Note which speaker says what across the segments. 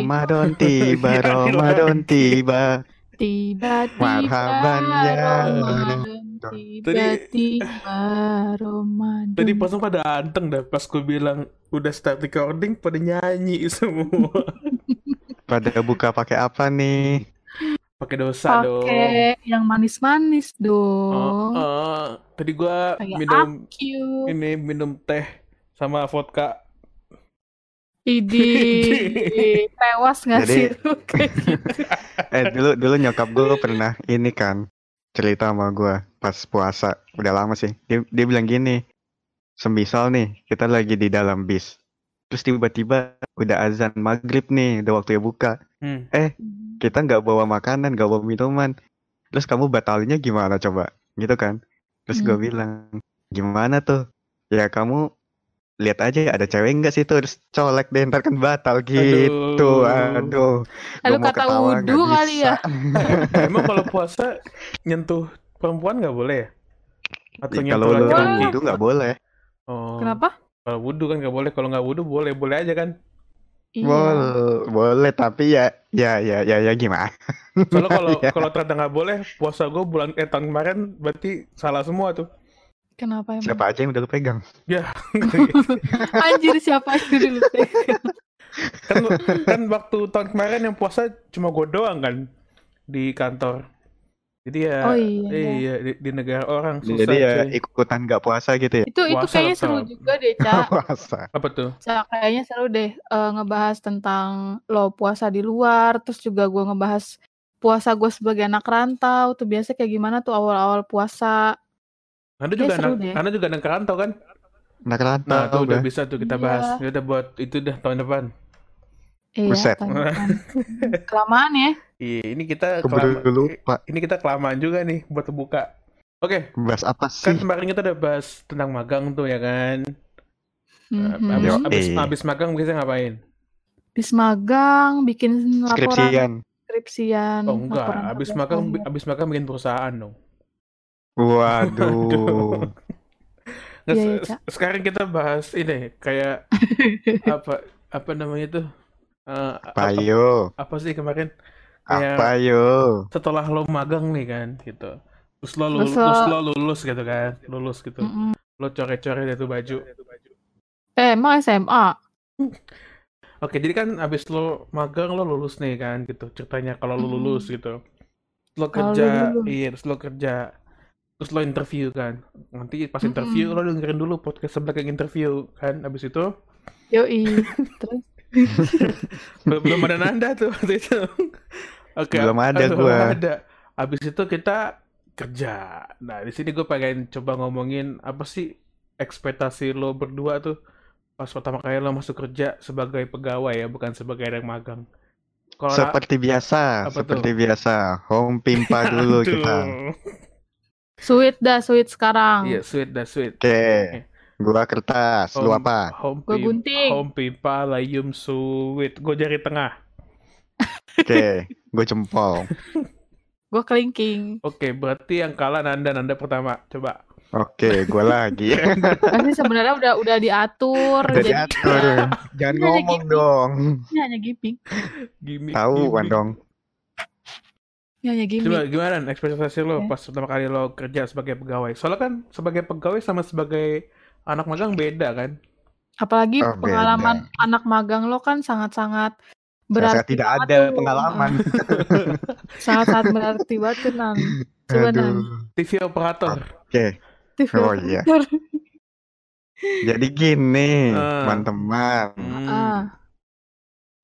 Speaker 1: Ramadan tiba, Ramadan tiba.
Speaker 2: Tiba-tiba
Speaker 1: Marhaban ya
Speaker 2: tiba-tiba Ramadan.
Speaker 3: Tadi pasang pada anteng dah pas gue bilang udah start recording pada nyanyi semua.
Speaker 1: Pada buka pakai apa nih?
Speaker 3: Pakai dosa dong.
Speaker 2: pakai yang manis-manis dong.
Speaker 3: oh. Tadi gua
Speaker 2: Kayak
Speaker 3: minum ini minum teh sama vodka.
Speaker 2: Idi tewas nggak sih lu kayak gitu?
Speaker 1: Eh dulu dulu nyokap gue pernah ini kan cerita sama gue pas puasa udah lama sih. Dia, dia bilang gini, semisal nih kita lagi di dalam bis, terus tiba-tiba udah azan maghrib nih, udah waktunya buka.
Speaker 3: Hmm.
Speaker 1: Kita nggak bawa makanan, nggak bawa minuman. Terus kamu batalinnya gimana coba? Gitu kan? Terus gue
Speaker 2: Hmm.
Speaker 1: bilang, gimana tuh? Ya kamu lihat aja ada cewek nggak sih tuh terus colek deh ntar kan batal gitu aduh
Speaker 2: Lalu
Speaker 1: Gua mau
Speaker 2: kata wudhu kali
Speaker 1: bisa.
Speaker 2: ya.
Speaker 3: Emang kalau puasa nyentuh perempuan nggak boleh ya? Atau
Speaker 1: Ya,
Speaker 3: nyentuh
Speaker 1: kalau lu
Speaker 3: laki-laki?
Speaker 1: wudhu nggak boleh
Speaker 3: Oh.
Speaker 2: Kenapa?
Speaker 3: Kalau wudhu kan nggak boleh, kalau nggak wudhu boleh, boleh aja kan?
Speaker 2: Iya.
Speaker 1: boleh boleh tapi ya ya ya ya ya gimana
Speaker 3: Soalnya kalau
Speaker 1: Iya.
Speaker 3: kalau ternyata nggak boleh, puasa gue bulan eh tahun kemarin berarti salah semua tuh.
Speaker 2: Kenapa emang?
Speaker 1: siapa aja yang udah lu pegang
Speaker 2: Anjir siapa yang dulu
Speaker 3: kan kan waktu tahun kemarin yang puasa cuma gue doang kan di kantor. Jadi ya
Speaker 2: Oh iya. iya.
Speaker 3: iya di, di negara orang susah.
Speaker 1: jadi ya
Speaker 3: cuy.
Speaker 1: ikutan nggak puasa gitu ya
Speaker 2: Itu itu
Speaker 3: Puasa
Speaker 2: kayaknya seru juga deh, Cak.
Speaker 1: puasa
Speaker 3: Apa tuh?
Speaker 2: Cak, kayaknya seru deh eh, ngebahas tentang lo puasa di luar, terus juga gua ngebahas puasa gue sebagai anak rantau tuh biasa kayak gimana tuh awal-awal puasa.
Speaker 3: Anda
Speaker 2: Kayaknya
Speaker 3: juga anak. Anda juga anak kerantau kan?
Speaker 1: nah kerantau
Speaker 3: Nah, tuh udah bisa tuh kita
Speaker 2: Iya.
Speaker 3: bahas. Ya udah buat itu dah tahun depan.
Speaker 2: Iya,
Speaker 1: Buset.
Speaker 2: Kelamaan ya.
Speaker 3: Iya, ini kita
Speaker 1: keburu
Speaker 3: kelama-
Speaker 1: lupa
Speaker 3: ini kita kelamaan juga nih buat buka. Oke,
Speaker 1: bahas apa
Speaker 3: kan
Speaker 1: sih
Speaker 3: kemarin kita udah bahas tentang magang tuh ya kan.
Speaker 2: Mhm.
Speaker 3: Abis,
Speaker 1: Yo,
Speaker 3: abis,
Speaker 1: eh.
Speaker 3: abis magang biasanya ngapain?
Speaker 2: Habis magang, bikin laporan
Speaker 1: skripsian
Speaker 2: skripsian.
Speaker 3: Oh enggak, abis magang abis magang bikin perusahaan dong.
Speaker 1: Waduh
Speaker 3: Nggak, se-
Speaker 2: Cak.
Speaker 3: sekarang kita bahas ini kayak apa apa namanya tuh? Eh,
Speaker 1: apa
Speaker 3: apa,
Speaker 1: yo
Speaker 3: apa sih kemarin? Kayak
Speaker 1: apa yo
Speaker 3: setelah lo magang nih kan gitu. Terus lo lulus,
Speaker 2: Terus lo-
Speaker 3: terus lo lulus gitu kan, lulus gitu.
Speaker 2: Mm-mm.
Speaker 3: Lo coret-coret itu baju.
Speaker 2: Eh, emang SMA?
Speaker 3: Oke, jadi kan abis lo magang lo lulus nih kan gitu. Ceritanya kalau lo
Speaker 2: Mm.
Speaker 3: lulus gitu. Lo kerja, iya, terus lo kerja. Terus lo interview kan. Nanti pas interview lo dengerin dulu podcast sebelah yang interview kan. Abis itu
Speaker 2: Yoi. Terus
Speaker 3: belum belum ada nanda tuh waktu itu. Oke,
Speaker 1: Belum ada
Speaker 3: belum
Speaker 1: gua.
Speaker 3: ada. Abis itu kita kerja. Nah, di sini gue pengen coba ngomongin apa sih ekspektasi lo berdua tuh pas pertama kali lo masuk kerja sebagai pegawai ya, bukan sebagai yang magang. Kalau
Speaker 1: seperti biasa seperti biasa home pimpa dulu kita
Speaker 2: sweet dah, sweet sekarang.
Speaker 3: Iya, sweet dah sweet.
Speaker 1: oke gua kertas lu
Speaker 3: Home-
Speaker 1: apa
Speaker 3: Home
Speaker 2: Gua gunting.
Speaker 3: Home pipa layum sweet. Gue jari tengah.
Speaker 1: oke gue jempol
Speaker 2: Gua kelingking.
Speaker 3: Oke, berarti yang kalah Nanda, Nanda pertama. Coba.
Speaker 1: oke gua lagi
Speaker 2: Pasti sebenarnya udah udah diatur.
Speaker 1: udah
Speaker 2: jadi
Speaker 1: diatur jangan
Speaker 2: Ini ada
Speaker 1: ngomong dong
Speaker 2: ini hanya gimmick.
Speaker 3: Gimik,
Speaker 1: tahu kan
Speaker 3: gimik.
Speaker 1: Dong
Speaker 2: Ini hanya
Speaker 3: Coba
Speaker 2: gimmick.
Speaker 3: gimana ekspektasi lo
Speaker 2: Oke.
Speaker 3: pas pertama kali lo kerja sebagai pegawai? Soalnya kan sebagai pegawai sama sebagai anak magang beda kan?
Speaker 2: Apalagi
Speaker 1: Oh, beda.
Speaker 2: pengalaman anak magang lo kan sangat-sangat
Speaker 1: Saya
Speaker 2: berarti
Speaker 1: tidak
Speaker 2: banget
Speaker 1: ada
Speaker 2: tuh.
Speaker 1: pengalaman
Speaker 2: Sangat-sangat berarti banget tuh, Nan. Coba, Nan.
Speaker 1: aduh
Speaker 3: TV operator.
Speaker 1: oke
Speaker 2: TV
Speaker 1: Oh, iya. jadi gini
Speaker 3: Ah.
Speaker 1: teman-teman
Speaker 3: Hmm.
Speaker 2: Ah,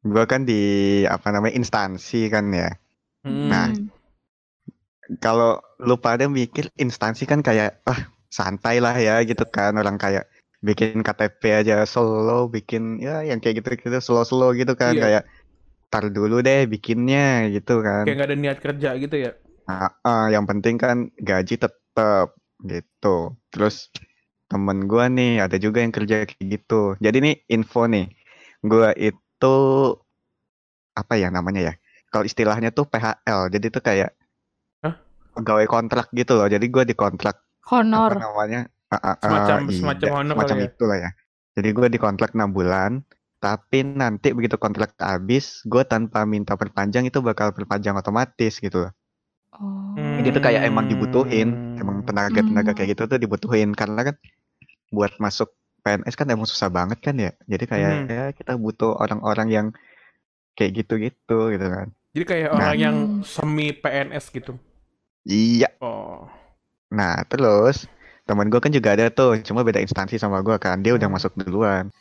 Speaker 1: gua kan di apa namanya instansi kan ya
Speaker 3: Hmm.
Speaker 1: Nah, kalau lu pada mikir instansi kan kayak ah santai lah ya gitu kan orang kayak bikin KTP aja solo bikin ya yang kayak gitu gitu slow slow gitu kan
Speaker 3: Iya.
Speaker 1: kayak tar dulu deh bikinnya gitu kan
Speaker 3: Kayak nggak ada niat kerja gitu ya?
Speaker 1: Nah, ah, yang penting kan gaji tetap gitu terus temen gua nih ada juga yang kerja kayak gitu jadi nih info nih gua itu apa ya namanya ya kalau istilahnya tuh PHL jadi tuh kayak
Speaker 3: Hah?
Speaker 1: pegawai kontrak gitu loh jadi gua dikontrak apa
Speaker 2: Honor.
Speaker 1: namanya Ah, ah, ah,
Speaker 3: Semacam-
Speaker 1: iya,
Speaker 3: semacam honor
Speaker 1: semacam
Speaker 3: ya?
Speaker 1: itulah ya jadi gua dikontrak 6 bulan Tapi nanti begitu kontrak habis, gue tanpa minta perpanjang itu bakal perpanjang otomatis gitu.
Speaker 2: Oh.
Speaker 1: Jadi itu kayak emang dibutuhin, emang tenaga-tenaga
Speaker 2: Hmm.
Speaker 1: kayak gitu tuh dibutuhin karena kan buat masuk PNS kan emang susah banget kan ya. Jadi kayak
Speaker 3: Hmm.
Speaker 1: ya kita butuh orang-orang yang kayak gitu-gitu gitu kan.
Speaker 3: Jadi kayak
Speaker 1: Nah.
Speaker 3: orang yang
Speaker 2: Hmm.
Speaker 3: semi PNS gitu.
Speaker 1: Iya.
Speaker 3: Oh.
Speaker 1: Nah terus teman gue kan juga ada tuh, cuma beda instansi sama gue kan. Dia udah
Speaker 3: Hmm.
Speaker 1: masuk duluan.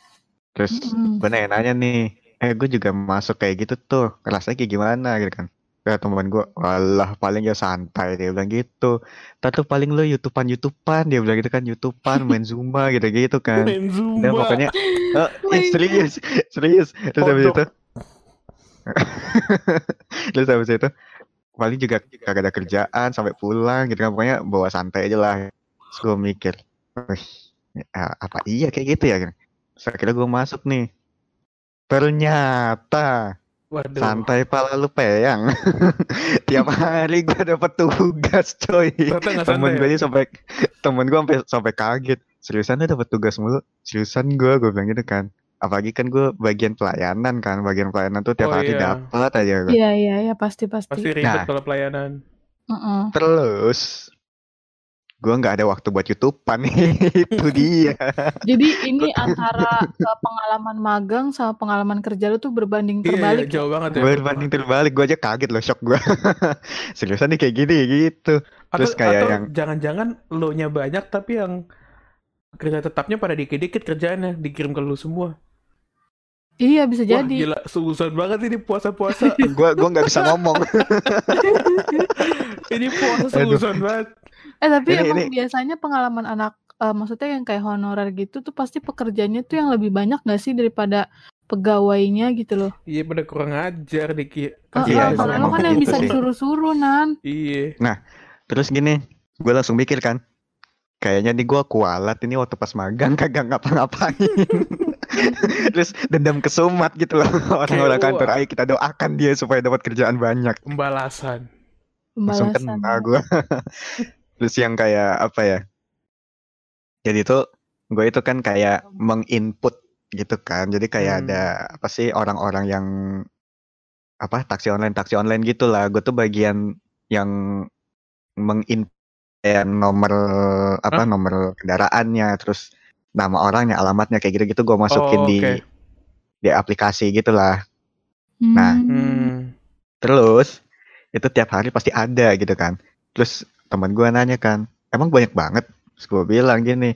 Speaker 1: Terus
Speaker 2: Mm-mm.
Speaker 1: gue nanya-nanya nih, eh gue juga masuk kayak gitu tuh, rasanya kayak gimana gitu kan. Ya teman gue, walah paling ya santai dia bilang gitu. Tuh paling lo youtubean youtubean dia bilang gitu kan youtubean main zumba gitu gitu kan.
Speaker 3: Main
Speaker 1: Dan
Speaker 3: Zumba.
Speaker 1: pokoknya, eh,
Speaker 2: Oh
Speaker 1: ih,
Speaker 2: my
Speaker 1: serius, serius. Terus habis itu, terus habis itu paling juga kagak ada kerjaan sampai pulang gitu kan. Pokoknya bawa santai aja lah. Terus gue mikir, ya, apa iya kayak gitu ya? Terus akhirnya gue masuk nih. Ternyata
Speaker 3: Waduh.
Speaker 1: santai pala lu peyang. Tiap hari gue dapet tugas coy. Temen gue
Speaker 3: ya?
Speaker 1: aja sampai temen gue sampai sampai kaget. Seriusan lu dapet tugas mulu? Seriusan gue gue bilang gitu kan. Apalagi kan gue bagian pelayanan kan. Bagian pelayanan tuh tiap
Speaker 3: Oh,
Speaker 1: hari
Speaker 3: iya.
Speaker 1: dapat aja gue.
Speaker 2: Iya iya iya pasti pasti.
Speaker 3: Pasti ribet
Speaker 1: Nah.
Speaker 3: kalau pelayanan.
Speaker 2: Heeh.
Speaker 1: Terus gue nggak ada waktu buat youtubean itu dia.
Speaker 2: Jadi ini antara uh, pengalaman magang sama pengalaman kerja lu tuh berbanding
Speaker 3: Iya,
Speaker 2: terbalik. ya?
Speaker 3: jauh banget ya.
Speaker 1: berbanding terbalik gue aja kaget loh shock gue. Seriusan nih kayak gini gitu.
Speaker 3: Atau,
Speaker 1: Terus kayak
Speaker 3: atau
Speaker 1: yang-
Speaker 3: jangan-jangan lo nya banyak tapi yang kerja tetapnya pada dikit-dikit kerjaannya dikirim ke lu semua.
Speaker 2: Iya bisa
Speaker 3: Wah,
Speaker 2: jadi.
Speaker 3: gila, seuson banget ini puasa-puasa.
Speaker 1: gue gue nggak bisa ngomong.
Speaker 3: ini puasa seuson banget.
Speaker 2: Eh tapi
Speaker 1: Ini-
Speaker 2: emang
Speaker 1: ini-
Speaker 2: biasanya pengalaman anak eh, maksudnya yang kayak honorer gitu tuh pasti pekerjaannya tuh yang lebih banyak gak sih daripada pegawainya gitu loh.
Speaker 3: Iya, pada kurang ajar dikit.
Speaker 2: Oh,
Speaker 1: Iya,
Speaker 2: kalau lo kan yang
Speaker 1: gitu
Speaker 2: bisa disuruh-suruh nan.
Speaker 3: Iya.
Speaker 1: Terus gini, gue langsung mikir kan, kayaknya nih gue kualat ini waktu pas magang kagak ngapa-ngapain. Terus dendam kesumat gitu loh orang-orang kantor. Ayo kita doakan dia supaya dapat kerjaan banyak.
Speaker 3: Pembalasan.
Speaker 1: Langsung
Speaker 2: Pembalasan.
Speaker 1: kena gue. Terus yang kayak apa ya? Jadi tuh gue itu kan kayak menginput gitu kan. Jadi kayak
Speaker 3: Hmm.
Speaker 1: ada apa sih orang-orang yang apa taksi online taksi online gitu lah. Gue tuh bagian yang menginput nomor apa
Speaker 3: Hah?
Speaker 1: nomor kendaraannya, terus nama orangnya, alamatnya kayak gitu-gitu gue masukin
Speaker 3: Oh,
Speaker 1: di
Speaker 3: oke.
Speaker 1: di aplikasi gitulah. Nah,
Speaker 2: Hmm.
Speaker 3: Hmm.
Speaker 1: Terus itu tiap hari pasti ada gitu kan. Terus teman gue nanya kan, emang banyak banget? Terus gue bilang gini,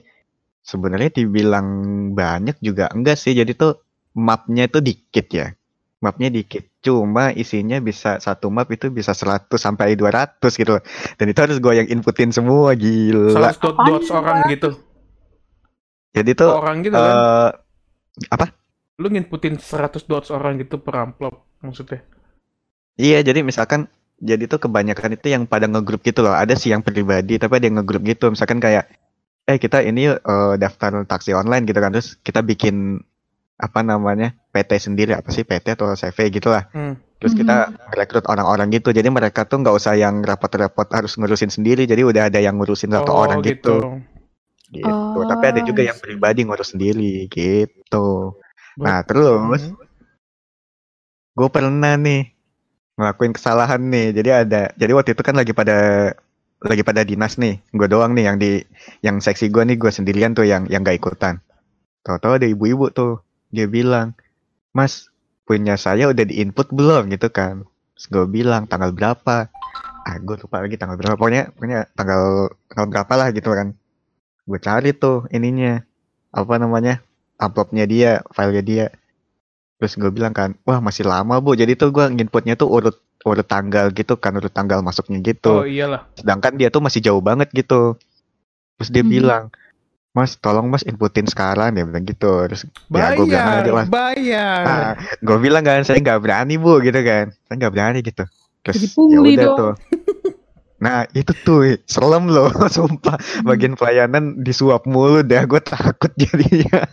Speaker 1: sebenarnya dibilang banyak juga enggak sih. Jadi tuh mapnya itu dikit ya. Mapnya dikit. Cuma isinya bisa satu map itu bisa 100 sampai 200 gitu. loh. Dan itu harus gue yang inputin semua gila.
Speaker 3: Salah dot
Speaker 2: Apaan
Speaker 3: dots
Speaker 2: sih,
Speaker 3: orang gitu.
Speaker 1: Jadi tuh
Speaker 3: Orang gitu kan.
Speaker 1: eh apa?
Speaker 3: Lu nginputin 100 dots orang gitu per amplop maksudnya.
Speaker 1: Iya, jadi misalkan jadi tuh kebanyakan itu yang pada ngegrup gitu loh. Ada sih yang pribadi, tapi ada yang ngegrup gitu. Misalkan kayak, eh kita ini yuk, eh, daftar taksi online gitu kan. Terus kita bikin apa namanya PT sendiri apa sih PT atau CV gitu lah.
Speaker 3: Hmm.
Speaker 1: Terus kita rekrut orang-orang gitu. Jadi mereka tuh nggak usah yang repot-repot harus ngurusin sendiri. Jadi udah ada yang ngurusin satu
Speaker 3: Oh,
Speaker 1: orang gitu. Gitu.
Speaker 2: Oh,
Speaker 1: Tapi ada juga yang pribadi ngurus sendiri gitu.
Speaker 3: Buat-
Speaker 1: Nah terus
Speaker 3: Hmm.
Speaker 1: gue pernah nih ngelakuin kesalahan nih. Jadi ada jadi waktu itu kan lagi pada lagi pada dinas nih. Gue doang nih yang di yang seksi gue nih gue sendirian tuh yang yang gak ikutan. Tahu-tahu ada ibu-ibu tuh dia bilang mas punya saya udah di input belum? Gitu kan. Terus gue bilang tanggal berapa? Ah gue lupa lagi tanggal berapa. Pokoknya pokoknya tanggal tanggal berapa lah gitu kan gue cari tuh ininya. Apa namanya? Amplopnya dia filenya dia. Terus gue bilang kan wah masih lama bu. Jadi tuh gue nginputnya tuh urut urut tanggal gitu kan urut tanggal masuknya
Speaker 3: Oh
Speaker 1: gitu
Speaker 3: iyalah.
Speaker 1: sedangkan dia tuh masih jauh banget gitu. Terus dia
Speaker 2: Mhm.
Speaker 1: bilang mas tolong mas inputin sekarang. Dia bilang gitu. Terus ya gue bilang
Speaker 3: Bayar,
Speaker 1: aja mas.
Speaker 3: bayar.
Speaker 1: ah, gue bilang kan saya nggak berani bu gitu kan. Saya nggak berani gitu. Terus ya udah tuh nah itu tuh serem loh sumpah.
Speaker 2: Hmm.
Speaker 1: bagian pelayanan disuap mulu dah gue takut jadinya.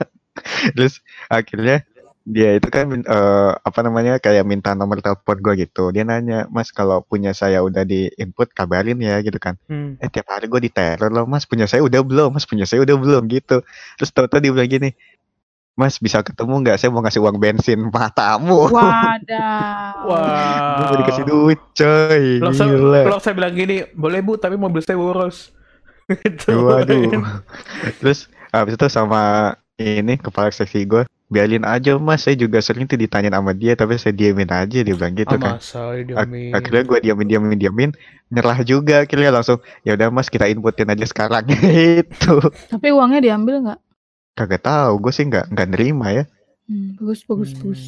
Speaker 1: Terus akhirnya dia itu kan eh, apa namanya kayak minta nomor telepon gue gitu. Dia nanya mas kalau punya saya udah di input kabarin ya gitu kan.
Speaker 3: Hmm.
Speaker 1: eh tiap hari gue diteror loh mas. Punya saya udah belum mas. Punya saya udah belum gitu. Terus tau-tau dia bilang gini Mas bisa ketemu nggak? Saya mau ngasih uang bensin matamu.
Speaker 2: Wadah.
Speaker 1: Gue mau
Speaker 3: Wah.
Speaker 1: dikasih duit, coy.
Speaker 3: Kalau saya bilang gini, boleh bu, tapi mobil saya boros. gitu.
Speaker 1: Waduh. Terus habis itu sama ini kepala seksi gue, biarin aja mas, saya juga sering tuh ditanyain sama dia, tapi saya diemin aja, dia bilang gitu kan.
Speaker 3: masa
Speaker 1: Ak-
Speaker 3: diamin.
Speaker 1: akhirnya gue diamin diamin diamin, nyerah juga akhirnya langsung, ya udah mas kita inputin aja sekarang itu.
Speaker 2: Tapi uangnya diambil nggak?
Speaker 1: Kagak tahu, gue sih nggak nggak nerima ya.
Speaker 2: Hmm, bagus bagus
Speaker 3: Hmm.
Speaker 2: bagus.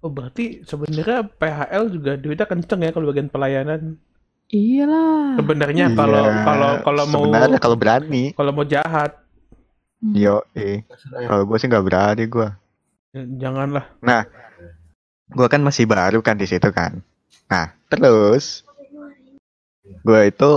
Speaker 3: Oh berarti sebenarnya PHL juga duitnya kenceng ya kalau bagian pelayanan.
Speaker 2: Iyalah.
Speaker 3: Sebenarnya
Speaker 1: Iya,
Speaker 3: kalau kalau kalau mau
Speaker 1: sebenarnya kalau berani,
Speaker 3: kalau mau jahat,
Speaker 2: Hmm.
Speaker 1: yo eh. Kalau gue sih nggak berani gue.
Speaker 3: ya janganlah.
Speaker 1: gue kan masih baru kan di situ kan. Nah, terus gue itu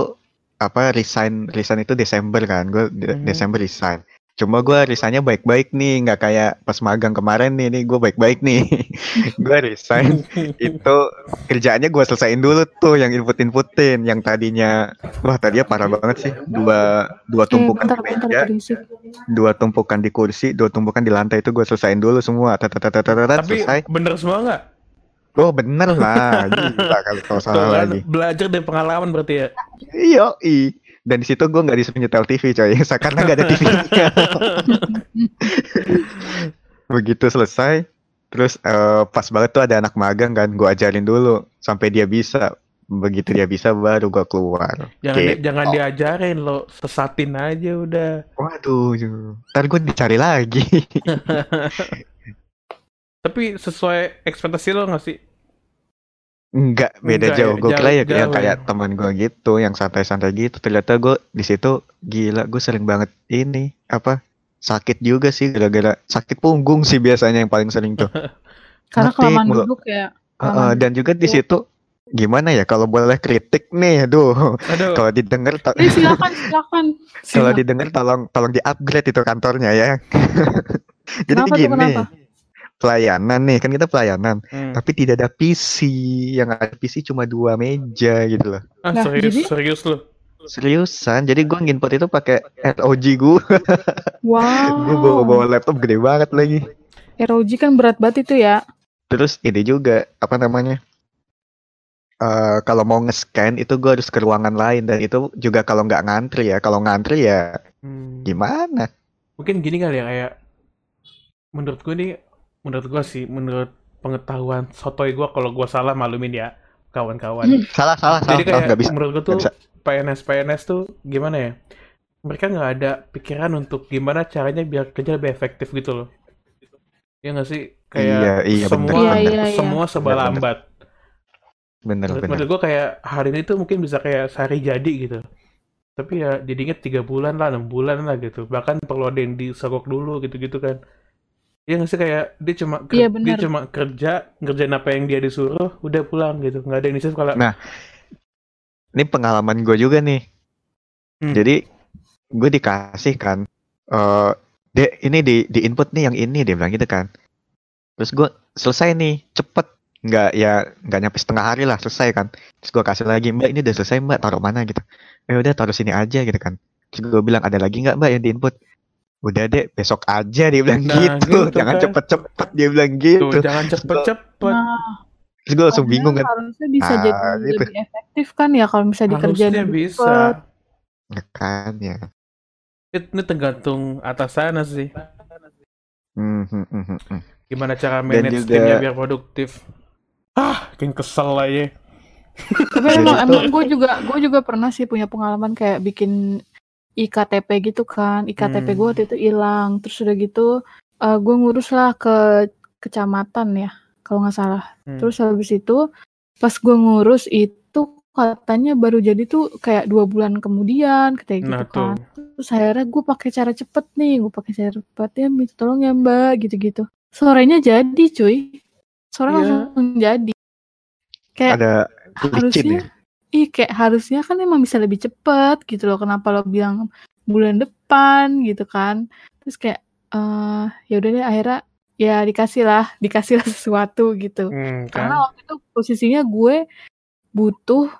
Speaker 1: apa resign resign itu Desember kan. Gue de-
Speaker 3: Mhm.
Speaker 1: Desember resign. Cuma gue resignnya baik-baik nih, nggak kayak pas magang kemarin nih. Nih gue baik-baik nih. gue resign itu kerjaannya gue selesaiin dulu tuh yang input-inputin yang tadinya wah tadinya parah banget sih dua dua
Speaker 2: Eh,
Speaker 1: tumpukan
Speaker 2: bentar
Speaker 1: di meja dua tumpukan di kursi dua tumpukan di lantai itu gue selesaiin dulu semua
Speaker 3: Tapi
Speaker 1: selesai
Speaker 3: bener semua nggak?
Speaker 1: Oh bener lah, gila kalau salah
Speaker 3: kan,
Speaker 1: lagi.
Speaker 3: belajar dari pengalaman berarti ya.
Speaker 1: Iya, i. Dan di situ gue nggak disuruh nyetel TV coy, karena nggak ada TV-nya. Begitu selesai, terus eh, pas banget tuh ada anak magang kan, gue ajarin dulu sampai dia bisa. Begitu dia bisa baru gue keluar.
Speaker 3: Jangan di-
Speaker 1: Gitu.
Speaker 3: jangan diajarin lo, sesatin aja udah.
Speaker 1: Waduh, ntar gue dicari lagi.
Speaker 3: Tapi sesuai ekspektasi lo nggak sih?
Speaker 1: Enggak, beda
Speaker 3: Enggak
Speaker 1: jauh.
Speaker 3: ya,
Speaker 1: Gue kira ya yang
Speaker 3: jauh
Speaker 1: kayak
Speaker 3: ya.
Speaker 1: teman gue gitu, yang santai-santai gitu. Ternyata gue di situ gila, gue sering banget ini apa sakit juga sih gara-gara sakit punggung sih biasanya yang paling sering tuh.
Speaker 2: Karena kelamaan duduk ya.
Speaker 1: Heeh,
Speaker 2: Kelamaan
Speaker 1: dan juga di situ gimana ya kalau boleh kritik nih, aduh
Speaker 3: Aduh,
Speaker 1: kalau didengar to-
Speaker 2: Eh silakan silakan.
Speaker 1: kalau
Speaker 2: Silakan.
Speaker 1: didengar tolong tolong di-upgrade itu kantornya ya. Jadi
Speaker 2: Kenapa tuh,
Speaker 1: gini,
Speaker 2: kenapa?
Speaker 1: Pelayanan nih kan kita pelayanan,
Speaker 3: hmm.
Speaker 1: tapi tidak ada PC, yang ada PC cuma dua meja gitu loh.
Speaker 3: ah,
Speaker 2: Nah,
Speaker 3: serius
Speaker 2: jadi?
Speaker 3: serius lo.
Speaker 1: Seriusan, jadi gue nginput itu pakai ROG gue.
Speaker 2: Wow.
Speaker 1: gue bawa bawa laptop gede banget lagi.
Speaker 2: ROG kan berat banget itu ya.
Speaker 1: Terus ini juga apa namanya? Eh kalau mau nge-scan itu gue harus ke ruangan lain dan itu juga kalau nggak ngantri ya. Kalau ngantri ya
Speaker 3: Hmm.
Speaker 1: gimana?
Speaker 3: Mungkin gini kali ya kayak menurut gue nih, menurut gue sih, menurut pengetahuan sotoy gue kalau gue salah malumin ya kawan-kawan.
Speaker 1: Salah salah salah,
Speaker 3: Jadi
Speaker 1: salah
Speaker 3: kayak
Speaker 1: bisa.
Speaker 3: menurut gue tuh. PNS PNS tuh gimana ya? Mereka nggak ada pikiran untuk gimana caranya biar kerja lebih efektif gitu loh. Ya nggak sih? Kayak
Speaker 1: Iya iya
Speaker 3: semua
Speaker 1: bener
Speaker 2: Iya,
Speaker 1: bener
Speaker 2: iya, iya.
Speaker 3: semua serba lambat.
Speaker 1: bener
Speaker 3: Menurut,
Speaker 1: bener.
Speaker 3: menurut gue kayak hari ini tuh mungkin bisa kayak sehari jadi gitu. Tapi ya jadinya tiga bulan lah, enam bulan lah gitu. Bahkan perlu ada yang disogok dulu gitu-gitu kan. Iya nggak sih kayak dia cuma ker-
Speaker 2: Iya,
Speaker 3: dia cuma kerja ngerjain apa yang dia disuruh, udah pulang gitu. Nggak ada yang disuruh kalau
Speaker 1: Nah, Ini pengalaman gue juga nih.
Speaker 3: Hmm.
Speaker 1: Jadi gue dikasih kan, eh dek ini di di input nih yang ini dia bilang gitu kan. Terus gue selesai nih cepet nggak ya nggak nyampe setengah hari lah selesai kan. Terus gue kasih lagi mbak ini udah selesai mbak taruh mana gitu. Eh udah taruh sini aja gitu kan. Terus gue bilang ada lagi nggak mbak yang diinput? Udah deh besok aja dia bilang
Speaker 3: Nah,
Speaker 1: gitu.
Speaker 3: gitu
Speaker 1: Jangan
Speaker 3: kan.
Speaker 1: cepet-cepet dia bilang
Speaker 3: tuh
Speaker 1: gitu.
Speaker 3: jangan cepet-cepet.
Speaker 2: Nah,
Speaker 1: Terus gue langsung bingung kan.
Speaker 2: Harusnya bisa
Speaker 1: Ah,
Speaker 2: jadi
Speaker 1: gitu.
Speaker 2: lebih efektif kan ya kalau bisa dikerjain
Speaker 3: Harusnya bisa.
Speaker 1: Ya kan ya.
Speaker 3: Ini tergantung atasan sih.
Speaker 1: Hmm, hmm, hmm.
Speaker 3: Gimana cara manage
Speaker 1: juga-
Speaker 3: timnya biar produktif. Ah, makin kesel lah ya.
Speaker 2: Tapi emang emang gue juga gue juga pernah sih punya pengalaman kayak bikin IKTP gitu kan. IKTP
Speaker 3: Hmm.
Speaker 2: gue waktu itu hilang. Terus udah gitu eh gue ngurus lah ke kecamatan ya kalau nggak salah.
Speaker 3: Hmm.
Speaker 2: Terus habis itu pas gue ngurus itu katanya baru jadi tuh kayak dua bulan kemudian kayak gitu
Speaker 3: Nah
Speaker 2: kan.
Speaker 3: tuh.
Speaker 2: Terus akhirnya gue pakai cara cepet nih, gue pakai cara cepet ya minta tolong ya mbak gitu-gitu. Sorenya jadi cuy, sore
Speaker 3: Iya.
Speaker 2: langsung jadi. Kayak
Speaker 1: Ada licin
Speaker 2: harusnya,
Speaker 1: ya.
Speaker 2: Ih kayak harusnya kan emang bisa lebih cepet gitu loh. Kenapa lo bilang bulan depan gitu kan? Terus kayak eh ya udah deh akhirnya ya dikasih lah, dikasih lah sesuatu gitu.
Speaker 3: Hmm,
Speaker 2: Karena
Speaker 3: kan.
Speaker 2: waktu itu posisinya gue butuh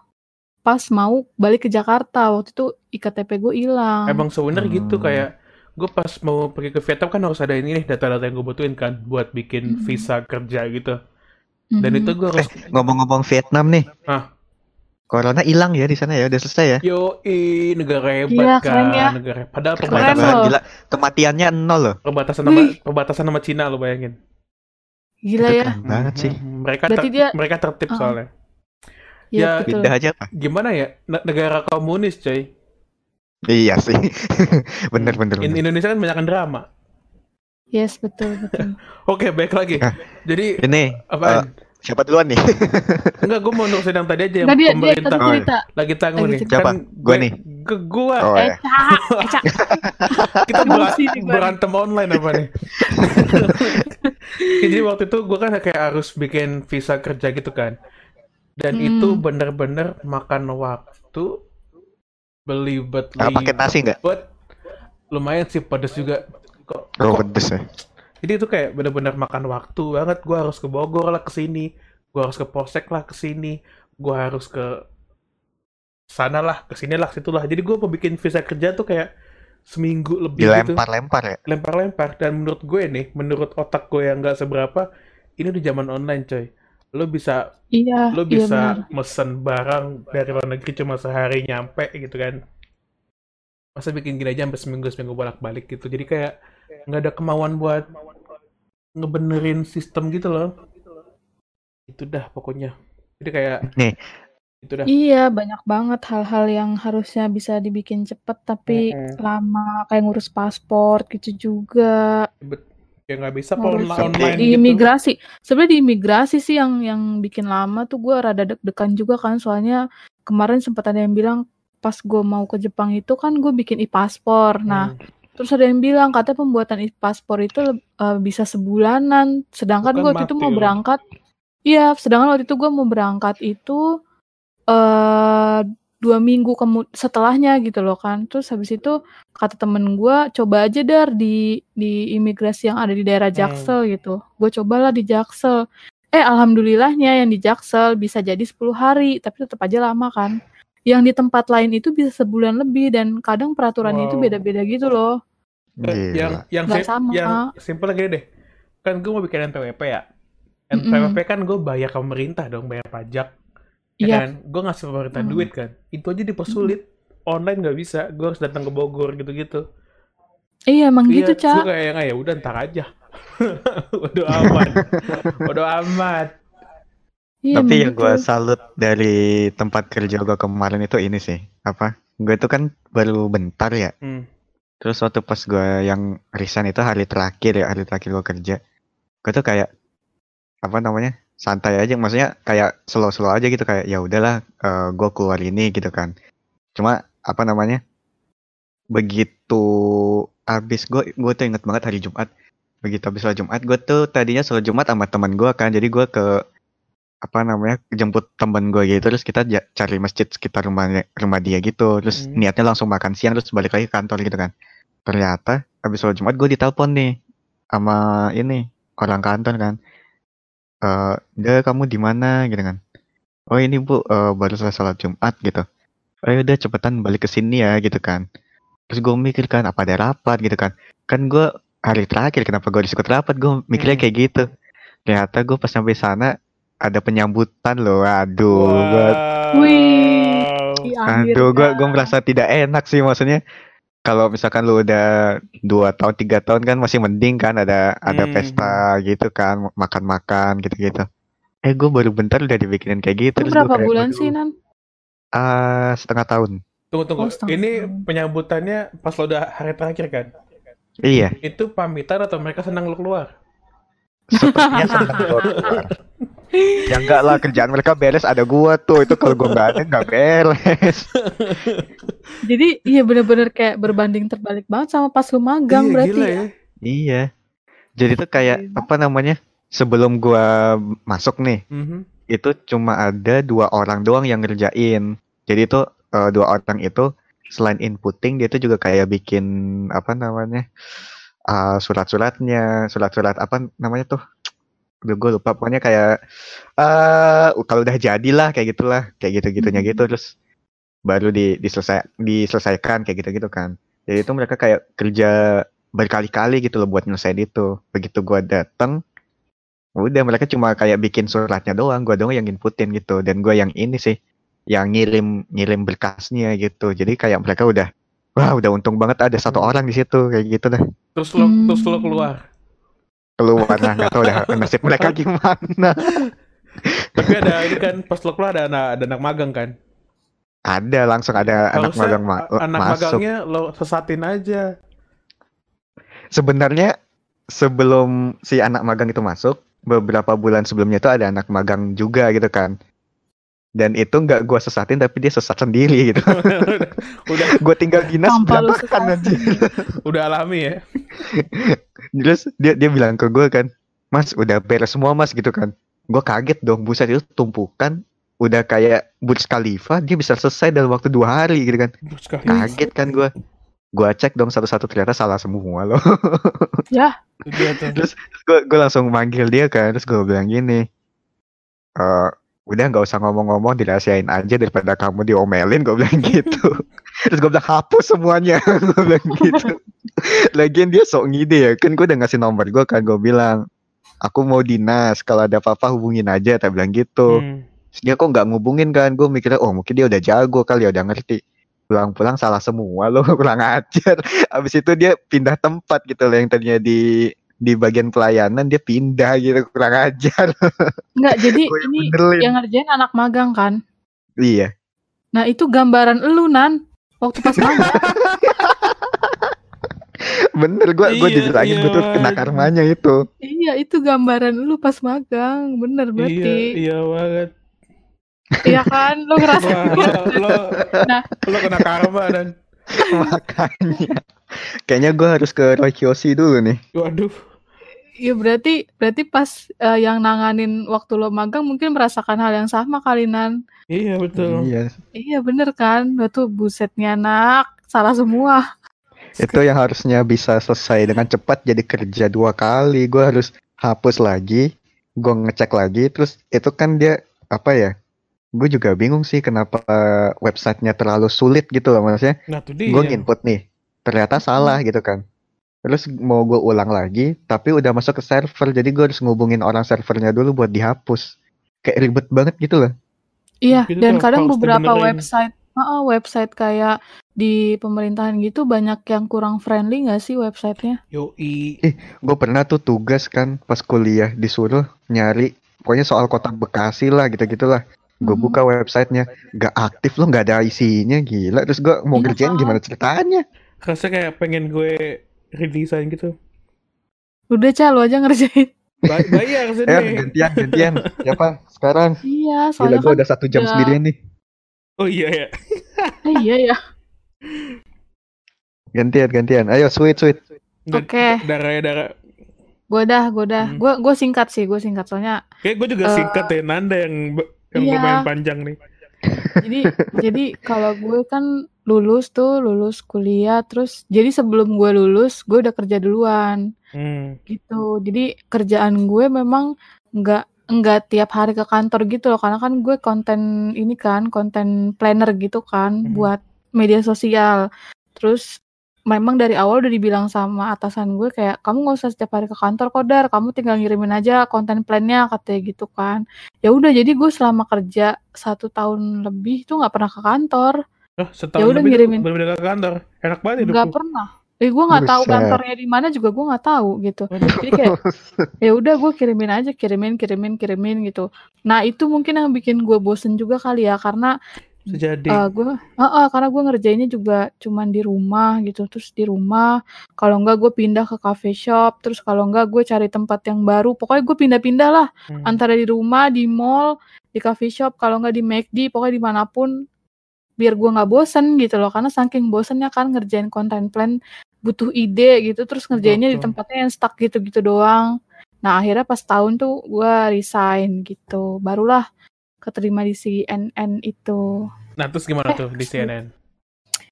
Speaker 2: pas mau balik ke Jakarta waktu itu iktp gue hilang.
Speaker 3: Emang sebenernya gitu
Speaker 1: Hmm.
Speaker 3: kayak gue pas mau pergi ke Vietnam kan harus ada ini nih data-data yang gue butuhin kan buat bikin
Speaker 2: Hmm.
Speaker 3: visa kerja gitu. Dan
Speaker 2: Mhm.
Speaker 3: itu gue harus
Speaker 1: Ngomong-ngomong Vietnam nih.
Speaker 3: Ah.
Speaker 1: Corona hilang ya di sana ya, udah selesai ya.
Speaker 3: yo negara hebat
Speaker 2: Gila,
Speaker 3: kan,
Speaker 2: ya.
Speaker 3: negara padahal
Speaker 2: Keren
Speaker 3: perbatasan
Speaker 2: loh.
Speaker 1: Gila, kematiannya nol loh.
Speaker 3: perbatasan sama
Speaker 2: Wih.
Speaker 3: perbatasan sama Cina lo bayangin.
Speaker 2: Gila
Speaker 1: Itu
Speaker 2: ya.
Speaker 1: keren banget sih.
Speaker 3: Mhm. Mereka
Speaker 2: Berarti
Speaker 3: ter-
Speaker 2: dia-
Speaker 3: mereka tertib
Speaker 2: Uh-uh.
Speaker 3: soalnya.
Speaker 2: Iya
Speaker 3: Ya,
Speaker 2: betul.
Speaker 1: Pindah aja apa?
Speaker 3: Gimana ya? Ne- negara komunis, coy.
Speaker 1: Iya sih. bener bener.
Speaker 3: In-
Speaker 1: bener.
Speaker 3: Indonesia kan banyak drama.
Speaker 2: Yes betul betul.
Speaker 3: Oke, baik lagi.
Speaker 1: Nah.
Speaker 3: Jadi
Speaker 1: Ini
Speaker 3: apaan?
Speaker 1: Siapa duluan nih?
Speaker 3: Enggak, gue mau nurusin yang tadi aja yang
Speaker 2: Nggak dia dia
Speaker 3: pemerintah
Speaker 1: Oh, iya.
Speaker 2: cerita.
Speaker 3: lagi tangguh
Speaker 2: Lagi
Speaker 3: nih.
Speaker 1: Siapa?
Speaker 3: Kan
Speaker 1: Gua
Speaker 3: gue-
Speaker 1: nih.
Speaker 3: Ke gua.
Speaker 1: Oh ya.
Speaker 2: Eca, Eca.
Speaker 3: Kita ber-
Speaker 2: Emosi nih gua.
Speaker 3: berantem online apa nih? Jadi waktu itu gue kan kayak harus bikin visa kerja gitu kan. Dan
Speaker 2: Hmm.
Speaker 3: itu bener-bener makan waktu belibet
Speaker 1: Ah, pakai nasi nggak?
Speaker 3: Lumayan sih pedes juga. Kok,
Speaker 1: Oh
Speaker 3: kok-
Speaker 1: pedes ya.
Speaker 3: Jadi itu kayak bener-bener makan waktu banget. Gue harus ke Bogor lah ke sini, gue harus ke Polsek lah ke sini, gue harus ke sana lah, ke sini lah, situ lah. Jadi gue mau bikin visa kerja tuh kayak seminggu lebih gitu
Speaker 1: Dilempar-lempar ya.
Speaker 3: lempar-lempar dan menurut gue nih menurut otak gue yang nggak seberapa ini udah zaman online coy lo bisa
Speaker 2: Iya.
Speaker 3: lo
Speaker 2: iya
Speaker 3: bisa
Speaker 2: benar.
Speaker 3: mesen barang dari luar negeri cuma sehari nyampe gitu kan masa bikin gini aja sampai seminggu seminggu bolak balik gitu jadi kayak nggak ada kemauan buat ngebenerin sistem gitu loh itu dah pokoknya jadi kayak
Speaker 1: Nih.
Speaker 3: itu dah
Speaker 2: Iya, banyak banget hal-hal yang harusnya bisa dibikin cepet tapi
Speaker 3: Mm-mm.
Speaker 2: lama kayak ngurus paspor gitu juga.
Speaker 3: ya nggak bisa kalau
Speaker 2: Ngurus
Speaker 3: online, online
Speaker 2: di
Speaker 3: gitu
Speaker 2: imigrasi. Sebenarnya di imigrasi sih yang yang bikin lama tuh gue rada deg-degan juga kan soalnya kemarin sempat ada yang bilang pas gue mau ke Jepang itu kan gue bikin e-paspor. Nah,
Speaker 3: Hmm.
Speaker 2: Terus ada yang bilang katanya pembuatan e-paspor itu eh, bisa sebulanan. Sedangkan gue waktu itu mau berangkat Iya, sedangkan waktu itu gue mau berangkat itu eh dua minggu kemu setelahnya gitu loh kan. Terus habis itu kata temen gue coba aja dar di di imigrasi yang ada di daerah
Speaker 3: Hmm.
Speaker 2: Jaksel gitu. Gue cobalah di Jaksel. Eh alhamdulillahnya yang di Jaksel bisa jadi 10 hari, tapi tetap aja lama kan. Yang di tempat lain itu bisa sebulan lebih dan kadang peraturannya itu
Speaker 3: Wow.
Speaker 2: beda-beda gitu loh.
Speaker 3: Eh, yang yang
Speaker 2: Nggak
Speaker 3: sim-
Speaker 2: sama.
Speaker 3: yang simpel lagi deh kan gue mau bikin NPWP ya. NPWP kan gue bayar ke pemerintah dong bayar pajak ya
Speaker 2: Iya.
Speaker 3: kan gue ngasih pemerintah
Speaker 2: Hmm.
Speaker 3: duit kan itu aja dipersulit online nggak bisa gue harus datang ke Bogor gitu-gitu
Speaker 2: Iya emang gitu,
Speaker 3: gue
Speaker 2: Cak.
Speaker 3: kayak yang "Ah, ya udah ntar aja Waduh amat Waduh amat
Speaker 2: Iya,
Speaker 1: Tapi yang gue salut dari tempat kerja gue kemarin itu ini sih. Apa? Gue itu kan baru bentar ya.
Speaker 3: Hmm.
Speaker 1: Terus waktu pas gue yang resign itu hari terakhir ya, hari terakhir gue kerja. Gue tuh kayak apa namanya? santai aja maksudnya kayak slow-slow aja gitu kayak ya udahlah gue keluar ini gitu kan. Cuma apa namanya? Begitu habis gue gue tuh inget banget hari Jumat. Begitu habis sholat Jumat gue tuh tadinya sholat Jumat sama teman gue kan. Jadi gue ke apa namanya jemput temen gue gitu terus kita cari masjid sekitar rumahnya rumah dia gitu. Terus
Speaker 3: Hmm.
Speaker 1: niatnya langsung makan siang terus balik lagi ke kantor gitu kan. Ternyata habis sholat jumat gue ditelepon nih sama ini orang kantor kan. Eh dia kamu di mana? Gitu kan. Oh ini bu eh, baru selesai sholat jumat gitu. Oh udah cepetan balik ke sini ya gitu kan. Terus gue mikir kan apa ada rapat? Gitu kan. Kan gue hari terakhir kenapa gue disebut rapat? Gue mikirnya
Speaker 3: Hmm.
Speaker 1: kayak gitu. Ternyata gue pas sampai sana ada penyambutan loh aduh gue
Speaker 2: Wih. Iya,
Speaker 1: Aduh, gue
Speaker 2: akhirnya.
Speaker 1: gue merasa tidak enak sih maksudnya. Kalau misalkan lu udah dua tahun tiga tahun kan masih mending kan ada ada
Speaker 3: Hmm.
Speaker 1: pesta gitu kan makan-makan gitu-gitu. Eh gue baru bentar udah dibikinin kayak gitu.
Speaker 2: Itu
Speaker 1: terus gua
Speaker 2: berapa
Speaker 1: kayak,
Speaker 2: bulan sih, Nan?
Speaker 1: ah, setengah tahun.
Speaker 3: Tunggu tunggu
Speaker 2: Oh, setengah
Speaker 3: Ini
Speaker 2: tahun.
Speaker 3: penyambutannya pas lo udah hari terakhir kan
Speaker 1: Iya,
Speaker 3: Itu pamitan atau mereka senang lo keluar
Speaker 1: sepertinya senang gua keluar. Ya enggak lah kerjaan mereka beres ada gua tuh itu kalau gua nggak ada nggak beres.
Speaker 2: Jadi iya bener-bener kayak berbanding terbalik banget sama pas lu magang
Speaker 3: Iya,
Speaker 2: berarti
Speaker 3: gila
Speaker 2: ya.
Speaker 3: ya
Speaker 1: iya. Jadi tuh kayak
Speaker 2: Gila.
Speaker 1: apa namanya sebelum gua masuk nih
Speaker 3: Mhm.
Speaker 1: itu cuma ada dua orang doang yang ngerjain. Jadi itu eh, dua orang itu selain inputting dia itu juga kayak bikin apa namanya eh, surat-suratnya, surat-surat apa namanya tuh? Gue lupa pokoknya kayak eh kalau udah jadilah kayak gitulah, kayak gitu-gitunya
Speaker 2: Mhm.
Speaker 1: gitu terus baru di diselesai diselesaikan kayak gitu-gitu kan. Jadi itu mereka kayak kerja berkali-kali gitu loh buat nyelesain itu. Begitu gua dateng, udah mereka cuma kayak bikin suratnya doang, gua doang yang inputin gitu. Dan gua yang ini sih, yang ngirim ngirim berkasnya gitu. Jadi kayak mereka udah, wah udah untung banget ada satu
Speaker 3: Hmm.
Speaker 1: orang di situ kayak gitu dah.
Speaker 3: Terus lo
Speaker 2: Hmm.
Speaker 3: terus lo keluar.
Speaker 1: Keluar lah nggak tahu dah nasib mereka gimana.
Speaker 3: Tapi ada ini kan pas lo keluar ada anak ada anak magang kan.
Speaker 1: Ada langsung ada anak
Speaker 3: Harusnya
Speaker 1: magang ma-
Speaker 3: anak
Speaker 1: masuk.
Speaker 3: magangnya lo sesatin aja.
Speaker 1: Sebenarnya sebelum si anak magang itu masuk, beberapa bulan sebelumnya itu ada anak magang juga gitu kan. Dan itu nggak gua sesatin tapi dia sesat sendiri gitu.
Speaker 3: udah
Speaker 1: gua tinggal dinas berantakan aja.
Speaker 3: udah alami ya.
Speaker 1: Terus dia dia bilang ke gua kan, Mas udah beres semua mas gitu kan. Gua kaget dong, buset itu tumpukan udah kayak Burj Khalifa dia bisa selesai dalam waktu dua hari gitu kan.
Speaker 3: Terus.
Speaker 1: Kaget kan gua. Gua cek dong satu-satu ternyata salah semua loh.
Speaker 3: Iya tuh.
Speaker 1: gue gue langsung manggil dia kan terus gue bilang gini eh udah nggak usah ngomong-ngomong dirahasiain aja daripada kamu diomelin gue bilang gitu. Terus gue bilang hapus semuanya. Gue bilang gitu. Lagian dia sok ngide ya. Kan gue udah ngasih nomor gue kan gue bilang aku mau dinas kalau ada apa-apa hubungin aja. Tak bilang gitu.
Speaker 3: Hmm.
Speaker 1: Terus dia kok nggak ngubungin kan? Gue mikirnya oh mungkin dia udah jago kali ya udah ngerti. Pulang-pulang salah semua loh kurang ajar. Abis itu dia pindah tempat gitu loh yang tadinya di di bagian pelayanan dia pindah gitu kurang ajar
Speaker 2: Enggak, jadi
Speaker 1: Gua
Speaker 2: ini
Speaker 1: benerin.
Speaker 2: yang ngerjain anak magang kan.
Speaker 1: iya
Speaker 2: Nah, itu gambaran elu nan waktu pas magang.
Speaker 1: bener gue gue
Speaker 3: Iya,
Speaker 1: gue tuh
Speaker 3: iya,
Speaker 1: kena
Speaker 3: anjing.
Speaker 1: karmanya itu
Speaker 2: iya, itu gambaran lu pas magang. Bener
Speaker 3: Iya,
Speaker 2: berarti.
Speaker 3: iya banget.
Speaker 2: Iya kan? Lu ngerasa
Speaker 3: Wah, lo, lo,
Speaker 2: Nah.
Speaker 3: lo kena karma dan
Speaker 1: makanya kayaknya gue harus ke Roy Kiyoshi dulu nih
Speaker 3: waduh.
Speaker 2: Iya berarti berarti pas eh, yang nanganin waktu lo magang mungkin merasakan hal yang sama kali nan.
Speaker 3: Iya betul.
Speaker 1: iya
Speaker 2: Iya bener kan? Lo tuh busetnya anak salah semua.
Speaker 1: itu yang harusnya bisa selesai dengan cepat jadi kerja dua kali gue harus hapus lagi gue ngecek lagi terus itu kan dia apa ya gue juga bingung sih kenapa websitenya terlalu sulit gitu loh maksudnya.
Speaker 3: Nah
Speaker 1: gue nginput nih ternyata salah gitu kan. Terus mau gue ulang lagi tapi udah masuk ke server jadi gue harus ngubungin orang servernya dulu buat dihapus. Kayak ribet banget gitu loh.
Speaker 2: Iya
Speaker 3: Gitu
Speaker 2: dan kadang beberapa website, Heeh, website kayak di pemerintahan gitu banyak yang kurang friendly nggak sih websitenya?
Speaker 3: Yoi.
Speaker 1: gue pernah tuh tugas kan pas kuliah disuruh nyari pokoknya soal kota Bekasi lah gitu gitulah gue buka websitenya gak aktif loh nggak ada isinya gila terus gue mau
Speaker 2: Iya
Speaker 1: kerjain gimana ceritanya
Speaker 3: Rasanya kayak pengen gue redesign gitu.
Speaker 2: Udah cah lo aja ngerjain.
Speaker 3: Ba- bayar
Speaker 1: eh
Speaker 3: sini.
Speaker 1: gantian gantian siapa sekarang
Speaker 2: Iya,
Speaker 1: gila
Speaker 2: soalnya
Speaker 1: gue
Speaker 2: kan
Speaker 1: udah satu jam
Speaker 2: udah-
Speaker 1: sendirian nih
Speaker 3: Oh iya ya.
Speaker 2: eh, iya ya.
Speaker 1: gantian gantian ayo sweet sweet
Speaker 2: Oke.
Speaker 3: Darah ya darah.
Speaker 2: Gue dah, gue dah.
Speaker 3: Hmm.
Speaker 2: Gue gue singkat sih, gue singkat soalnya.
Speaker 3: Kayak gue juga
Speaker 2: Eh,
Speaker 3: singkat ya. Nanda yang yang
Speaker 2: iya.
Speaker 3: lumayan panjang nih.
Speaker 2: Jadi jadi kalau gue kan lulus tuh lulus kuliah terus jadi sebelum gue lulus gue udah kerja duluan
Speaker 3: Hmm.
Speaker 2: gitu. Jadi kerjaan gue memang nggak nggak tiap hari ke kantor gitu loh karena kan gue konten ini kan konten planner gitu kan
Speaker 3: Mhm.
Speaker 2: buat media sosial. Terus memang dari awal udah dibilang sama atasan gue kayak kamu nggak usah setiap hari ke kantor kok dar. Kamu tinggal ngirimin aja konten plannya katanya gitu kan. Ya udah jadi gue selama kerja satu tahun lebih tuh nggak pernah ke kantor.
Speaker 3: Oh,
Speaker 2: Ya
Speaker 3: setahun
Speaker 2: udah
Speaker 3: lebih
Speaker 2: ngirimin.
Speaker 3: bener-bener ke kantor. Enak banget hidup
Speaker 2: nggak pernah. Eh gue nggak tahu kantornya di mana juga gue nggak tahu gitu. Jadi kayak ya udah gue kirimin aja kirimin kirimin kirimin gitu. Nah itu mungkin yang bikin gue bosen juga kali ya karena
Speaker 3: Sejadi.
Speaker 2: eh gue Heeh, karena gue ngerjainnya juga cuman di rumah gitu. Terus di rumah kalau enggak gue pindah ke cafe shop. Terus kalau enggak gue cari tempat yang baru. Pokoknya gue pindah-pindah lah.
Speaker 3: Hmm.
Speaker 2: antara di rumah di mall di cafe shop kalau enggak di McD pokoknya di mana pun biar gue nggak bosen gitu loh. Karena saking bosennya kan ngerjain content plan butuh ide gitu. Terus ngerjainnya di
Speaker 3: Betul.
Speaker 2: tempatnya yang stuck gitu-gitu doang. Nah akhirnya pas tahun tuh gue resign gitu. Barulah keterima di CNN itu
Speaker 3: Nah, terus gimana
Speaker 2: Eh,
Speaker 3: tuh di. CNN?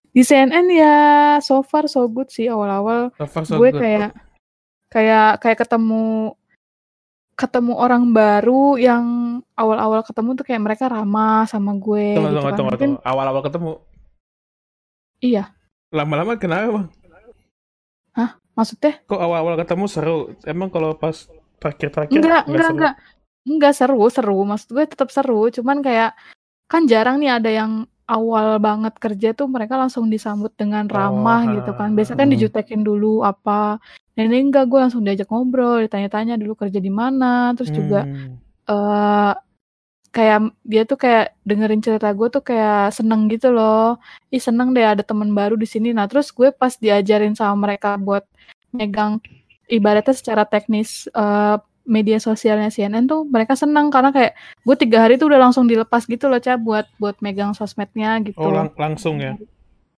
Speaker 2: di CNN ya so far so good sih awal-awal
Speaker 3: So far so
Speaker 2: gue
Speaker 3: good.
Speaker 2: kayak kayak kayak ketemu ketemu orang baru yang awal-awal ketemu tuh kayak mereka ramah sama gue
Speaker 3: Tunggu,
Speaker 2: gitu
Speaker 3: tunggu,
Speaker 2: kan.
Speaker 3: tunggu,
Speaker 2: Mungkin-
Speaker 3: tunggu. Awal-awal ketemu.
Speaker 2: Iya.
Speaker 3: Lama-lama kenapa, Bang?
Speaker 2: Hah? Maksudnya?
Speaker 3: Kok awal-awal ketemu seru? Emang kalau pas terakhir-terakhir
Speaker 2: Enggak,
Speaker 3: nggak
Speaker 2: enggak,
Speaker 3: seru?
Speaker 2: enggak. Enggak seru, seru. Maksud gue tetap seru. Cuman kayak kan jarang nih ada yang awal banget kerja tuh mereka langsung disambut dengan ramah
Speaker 3: Oh,
Speaker 2: gitu kan. Biasanya kan
Speaker 1: Hmm.
Speaker 2: dijutekin dulu apa. Dan ini enggak, gue langsung diajak ngobrol, ditanya-tanya dulu kerja di mana, terus juga
Speaker 3: Hmm.
Speaker 2: eh kayak dia tuh kayak dengerin cerita gue tuh kayak seneng gitu loh. Ih seneng deh ada teman baru di sini. Nah terus gue pas diajarin sama mereka buat megang ibaratnya secara teknis eh, media sosialnya CNN tuh mereka seneng karena kayak gue tiga hari tuh udah langsung dilepas gitu loh Ca buat buat megang sosmednya gitu.
Speaker 3: Oh, lang- langsung ya.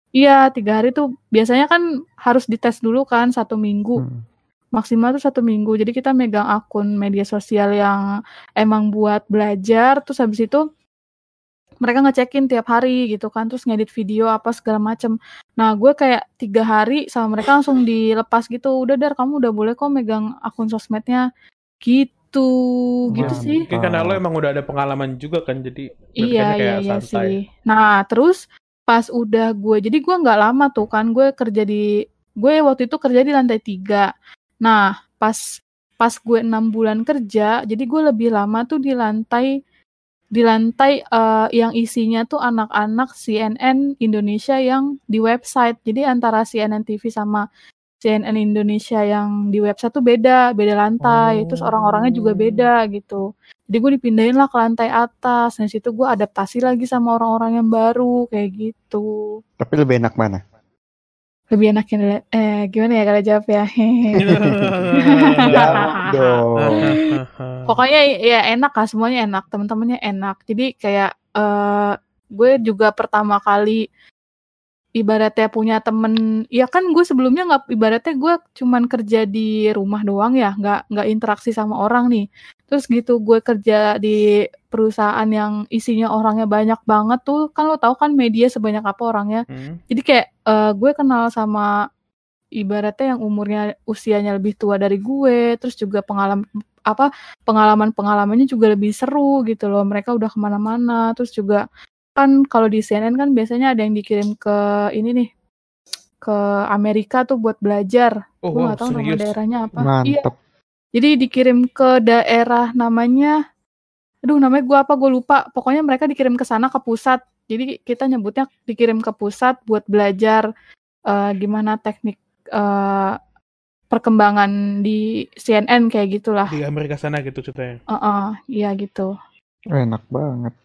Speaker 2: Iya tiga hari tuh biasanya kan harus dites dulu kan satu minggu
Speaker 1: Hmm.
Speaker 2: maksimal tuh satu minggu. Jadi kita megang akun media sosial yang emang buat belajar. Terus habis itu mereka ngecekin tiap hari gitu kan. Terus ngedit video apa segala macem. Nah gue kayak tiga hari sama mereka langsung dilepas gitu. Udah dar kamu udah boleh kok megang akun sosmednya. Gitu. Gitu sih.
Speaker 3: Mungkin karena lo emang udah ada pengalaman juga kan, jadi
Speaker 2: Iya
Speaker 3: kayaknya
Speaker 2: iya
Speaker 3: kayak
Speaker 2: iya
Speaker 3: santai.
Speaker 2: sih. Nah terus pas udah gue jadi gue nggak lama tuh kan gue kerja di gue waktu itu kerja di lantai tiga. Nah pas pas gue enam bulan kerja jadi gue lebih lama tuh di lantai di lantai eh, yang isinya tuh anak-anak CNN Indonesia yang di website. Jadi antara CNN TV sama CNN Indonesia yang di website tuh beda, beda lantai. Terus orang-orangnya juga
Speaker 3: Oh.
Speaker 2: beda gitu. Jadi gue dipindahin lah ke lantai atas. Nah situ gue adaptasi lagi sama orang-orang yang baru kayak gitu.
Speaker 1: Tapi lebih enak mana?
Speaker 2: Lebih enak yang eh gimana ya kalau jawab ya. Pokoknya ya enak lah semuanya enak, teman-temannya enak. Jadi kayak eh gue juga pertama kali ibaratnya punya temen, ya kan gue sebelumnya nggak ibaratnya gue cuman kerja di rumah doang ya, nggak nggak interaksi sama orang nih. Terus gitu gue kerja di perusahaan yang isinya orangnya banyak banget tuh, kan lo tahu kan media sebanyak apa orangnya.
Speaker 3: Hmm.
Speaker 2: Jadi kayak eh, gue kenal sama ibaratnya yang umurnya usianya lebih tua dari gue, terus juga pengalaman apa pengalaman pengalamannya juga lebih seru gitu loh. Mereka udah ke mana-mana, terus juga kan kalau di CNN kan biasanya ada yang dikirim ke ini nih ke Amerika tuh buat belajar.
Speaker 3: Oh,
Speaker 2: gue
Speaker 3: wow,
Speaker 2: tahu nama daerahnya apa. Iya, jadi dikirim ke daerah namanya, aduh namanya gue apa gue lupa. Pokoknya mereka dikirim ke sana ke pusat. Jadi kita nyebutnya dikirim ke pusat buat belajar eh, gimana teknik eh, perkembangan di CNN kayak gitulah.
Speaker 3: Di Amerika sana gitu ceritanya.
Speaker 2: Heeh, iya gitu.
Speaker 1: Enak banget.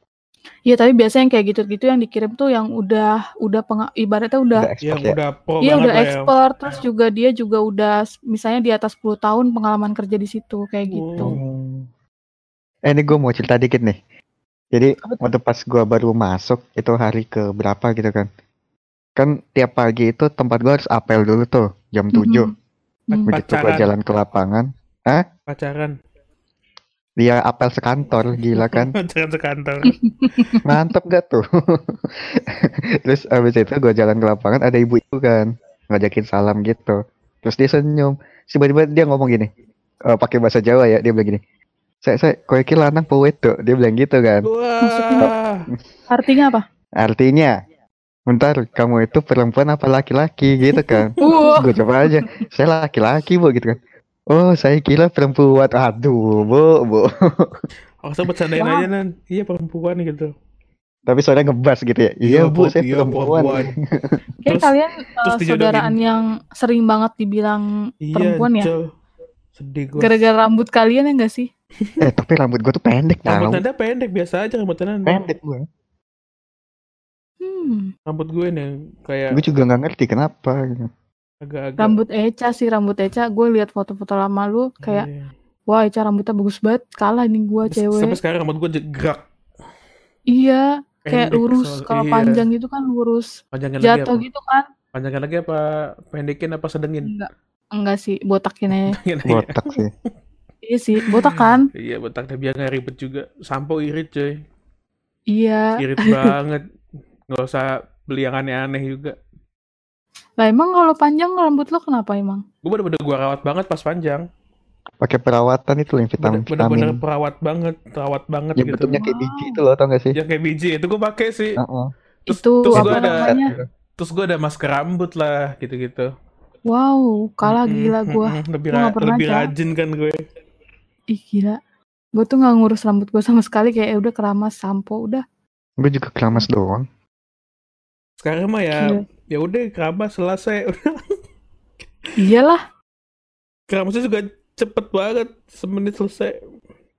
Speaker 2: Iya tapi biasanya yang kayak gitu-gitu yang dikirim tuh yang udah udah penga- ibaratnya udah
Speaker 1: Udah
Speaker 3: Yang
Speaker 1: expert ya.
Speaker 3: udah pro
Speaker 2: iya udah
Speaker 3: ya.
Speaker 2: expert terus juga dia juga udah misalnya di atas 10 tahun pengalaman kerja di situ kayak gitu.
Speaker 3: Oh.
Speaker 1: Hmm. Eh ini gue mau cerita dikit nih. Jadi waktu pas gue baru masuk itu hari ke berapa gitu kan. Kan tiap pagi itu tempat gue harus apel dulu tuh jam 7.
Speaker 2: Mhm. Hmm.
Speaker 1: Begitu gue jalan ke lapangan.
Speaker 3: Pacaran.
Speaker 1: Dia apel sekantor gila kan.
Speaker 3: Pacaran sekantor.
Speaker 1: Mantep gak tuh? Terus abis itu gue jalan ke lapangan ada ibu itu kan ngajakin salam gitu. Terus dia senyum. Tiba-tiba dia ngomong gini. eh, pakai bahasa Jawa ya dia bilang gini. Saya saya kowe iki lanang po wedok?" Dia bilang gitu kan.
Speaker 3: Wah.
Speaker 2: Artinya apa?
Speaker 1: Artinya Bentar, kamu itu perempuan apa laki-laki gitu kan?
Speaker 2: Uh,
Speaker 1: Gue coba aja. Saya laki-laki, Bu, gitu kan. Oh, saya kira perempuan. Aduh, Bu, Bu.
Speaker 3: Oh, saya bercandain aja nan. Iya perempuan gitu.
Speaker 1: Tapi suaranya ngebas gitu ya. Iya, Bu, saya
Speaker 3: iya,
Speaker 1: perempuan.
Speaker 2: kayak
Speaker 3: Terus-
Speaker 2: kalian
Speaker 3: terus
Speaker 2: uh,
Speaker 3: dijodohin.
Speaker 2: saudaraan yang sering banget dibilang
Speaker 3: Iya,
Speaker 2: perempuan ya?
Speaker 3: Cel. Sedih gue.
Speaker 2: Gara-gara rambut kalian ya enggak sih?
Speaker 1: Eh, tapi rambut gue tuh pendek
Speaker 3: Rambut
Speaker 1: tau.
Speaker 3: Nanda pendek biasa aja rambut Nanda.
Speaker 1: Pendek gue.
Speaker 2: Hmm,
Speaker 3: Rambut gue nih kayak
Speaker 1: Gue juga nggak ngerti kenapa. gitu.
Speaker 3: Agak-agak.
Speaker 2: rambut Eca sih rambut Eca. Gue lihat foto-foto lama lu kayak
Speaker 3: Iya.
Speaker 2: wah Eca rambutnya bagus banget. Kalah nih gua
Speaker 3: Sampai
Speaker 2: cewek.
Speaker 3: sekarang rambut gue gerak.
Speaker 2: Iya, kayak
Speaker 3: Pendek
Speaker 2: lurus. Kalau
Speaker 3: iya.
Speaker 2: panjang gitu kan lurus.
Speaker 3: Panjangin lagi
Speaker 2: Jatuh
Speaker 3: apa?
Speaker 2: gitu kan?
Speaker 3: Panjangin lagi apa pendekin apa sedengin?
Speaker 2: Enggak. Enggak sih, botakin aja.
Speaker 1: Botak sih.
Speaker 2: iya sih, botak kan?
Speaker 3: Iya botak biar nggak ribet juga. Sampo irit coy.
Speaker 2: Iya.
Speaker 3: Irit banget. Nggak usah beli yang aneh-aneh juga.
Speaker 2: Lah emang kalau panjang rambut lo kenapa emang?
Speaker 3: Gue bener-bener gue rawat banget pas panjang.
Speaker 1: Pakai perawatan itu loh yang vitamin
Speaker 3: Bener-bener
Speaker 1: vitamin.
Speaker 3: perawat banget, perawat banget
Speaker 1: Yang
Speaker 3: gitu.
Speaker 1: bentuknya kayak biji itu loh, tau gak sih?
Speaker 3: Yang kayak biji itu gue pakai sih.
Speaker 1: Heeh.
Speaker 3: Terus,
Speaker 2: Itu
Speaker 3: terus
Speaker 2: apa
Speaker 3: gue ada
Speaker 2: namanya?
Speaker 3: terus gue ada masker rambut lah gitu-gitu.
Speaker 2: Wow, kalah
Speaker 3: Mm-mm,
Speaker 2: gila gua.
Speaker 3: mm-mm. Lebih,
Speaker 2: Gua
Speaker 3: ra- lebih rajin kan gue.
Speaker 2: Ih gila. Gue tuh nggak ngurus rambut gue sama sekali kayak "Eh, udah keramas sampo udah.
Speaker 1: Gue juga keramas doang.
Speaker 3: Sekarang mah ya
Speaker 2: Gila.
Speaker 3: Ya udah keramas selesai.
Speaker 2: Iyalah.
Speaker 3: Keramasnya juga cepet banget, semenit selesai.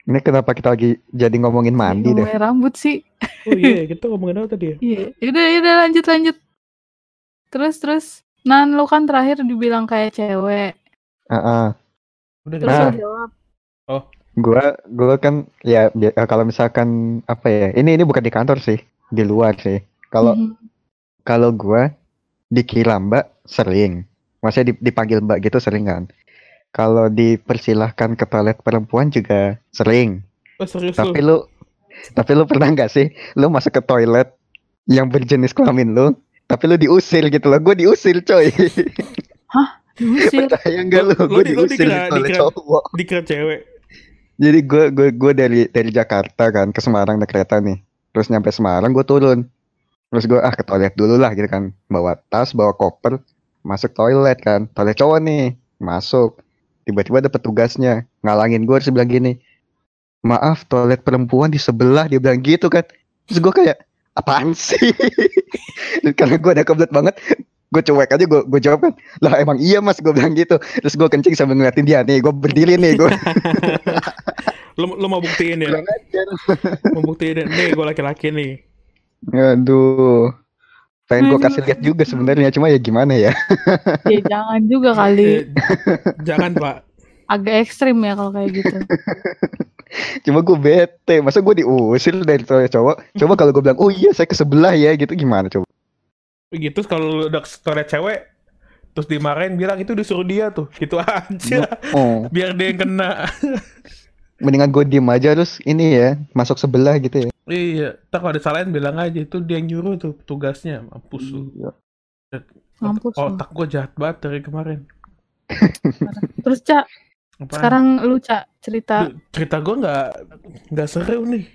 Speaker 1: Ini kenapa kita lagi jadi ngomongin mandi deh?
Speaker 2: Ngomongin rambut sih.
Speaker 3: Oh iya, kita ngomongin apa tadi ya?
Speaker 2: Iya. Yaudah, yaudah lanjut lanjut. Terus terus. Nan lu kan terakhir dibilang kayak cewek.
Speaker 1: Heeh.
Speaker 3: Udah
Speaker 2: Terus
Speaker 1: Nah.
Speaker 2: jawab.
Speaker 1: Gua gua kan ya bi- eh, kalau misalkan apa ya? Ini ini bukan di kantor sih, di luar sih. Kalau
Speaker 2: Mhm.
Speaker 1: kalau gua dikira Mbak sering. Maksudnya dip- dipanggil Mbak gitu sering kan. Kalau dipersilahkan ke toilet perempuan juga sering.
Speaker 3: Oh serius
Speaker 1: Tapi
Speaker 3: lu?
Speaker 1: tapi lu pernah nggak sih lu masuk ke toilet yang berjenis kelamin lu, tapi lu diusir gitu loh. Gue diusir coy.
Speaker 2: Diusir.
Speaker 1: Percaya enggak lu?
Speaker 3: Lu-
Speaker 1: Gue diusir di
Speaker 3: dikira-
Speaker 1: toilet
Speaker 3: dikira-
Speaker 1: cowok.
Speaker 3: Dikira cewek.
Speaker 1: Jadi gue gue gue dari dari Jakarta kan ke Semarang naik kereta nih. Terus nyampe Semarang gue turun. Terus gue ah ke toilet dulu lah gitu kan. Bawa tas, bawa koper, masuk toilet kan. Toilet cowok nih. Masuk. Tiba-tiba ada petugasnya ngalangin gue terus bilang gini. Maaf toilet perempuan di sebelah dia bilang gitu kan. Terus gue kayak apaan sih? Karena gue udah kebelet banget. Gue cuek aja gue gue jawab kan. Lah emang iya mas gue bilang gitu. Terus gue kencing sambil ngeliatin dia nih. Gue berdiri nih gue.
Speaker 3: Lu, lu mau buktiin ya? Mau buktiin nih gue laki-laki nih.
Speaker 1: Aduh. Pengen gue kasih lihat juga sebenarnya cuma ya gimana ya.
Speaker 2: ya jangan juga kali.
Speaker 3: Eh, jangan pak.
Speaker 2: Agak ekstrim ya kalau kayak gitu.
Speaker 1: Cuma gue bete. Masa gue diusir dari toilet cowok. Coba kalau gue bilang, oh iya saya ke sebelah ya gitu gimana coba.
Speaker 3: Gitu kalau udah ke toilet cewek, terus dimarahin bilang itu disuruh dia tuh. Gitu aja.
Speaker 1: Oh,
Speaker 3: Biar dia yang kena.
Speaker 1: mendingan gue diem aja terus ini ya masuk sebelah gitu ya.
Speaker 3: Iya. Ntar kalau disalahin bilang aja itu dia yang nyuruh tuh tugasnya. Mampus lu.
Speaker 2: Mampus lu.
Speaker 3: Otak gue jahat banget dari kemarin.
Speaker 2: Terus Cak,
Speaker 3: Apaan?
Speaker 2: sekarang lu Cak cerita.
Speaker 3: Cerita gue nggak nggak seru nih.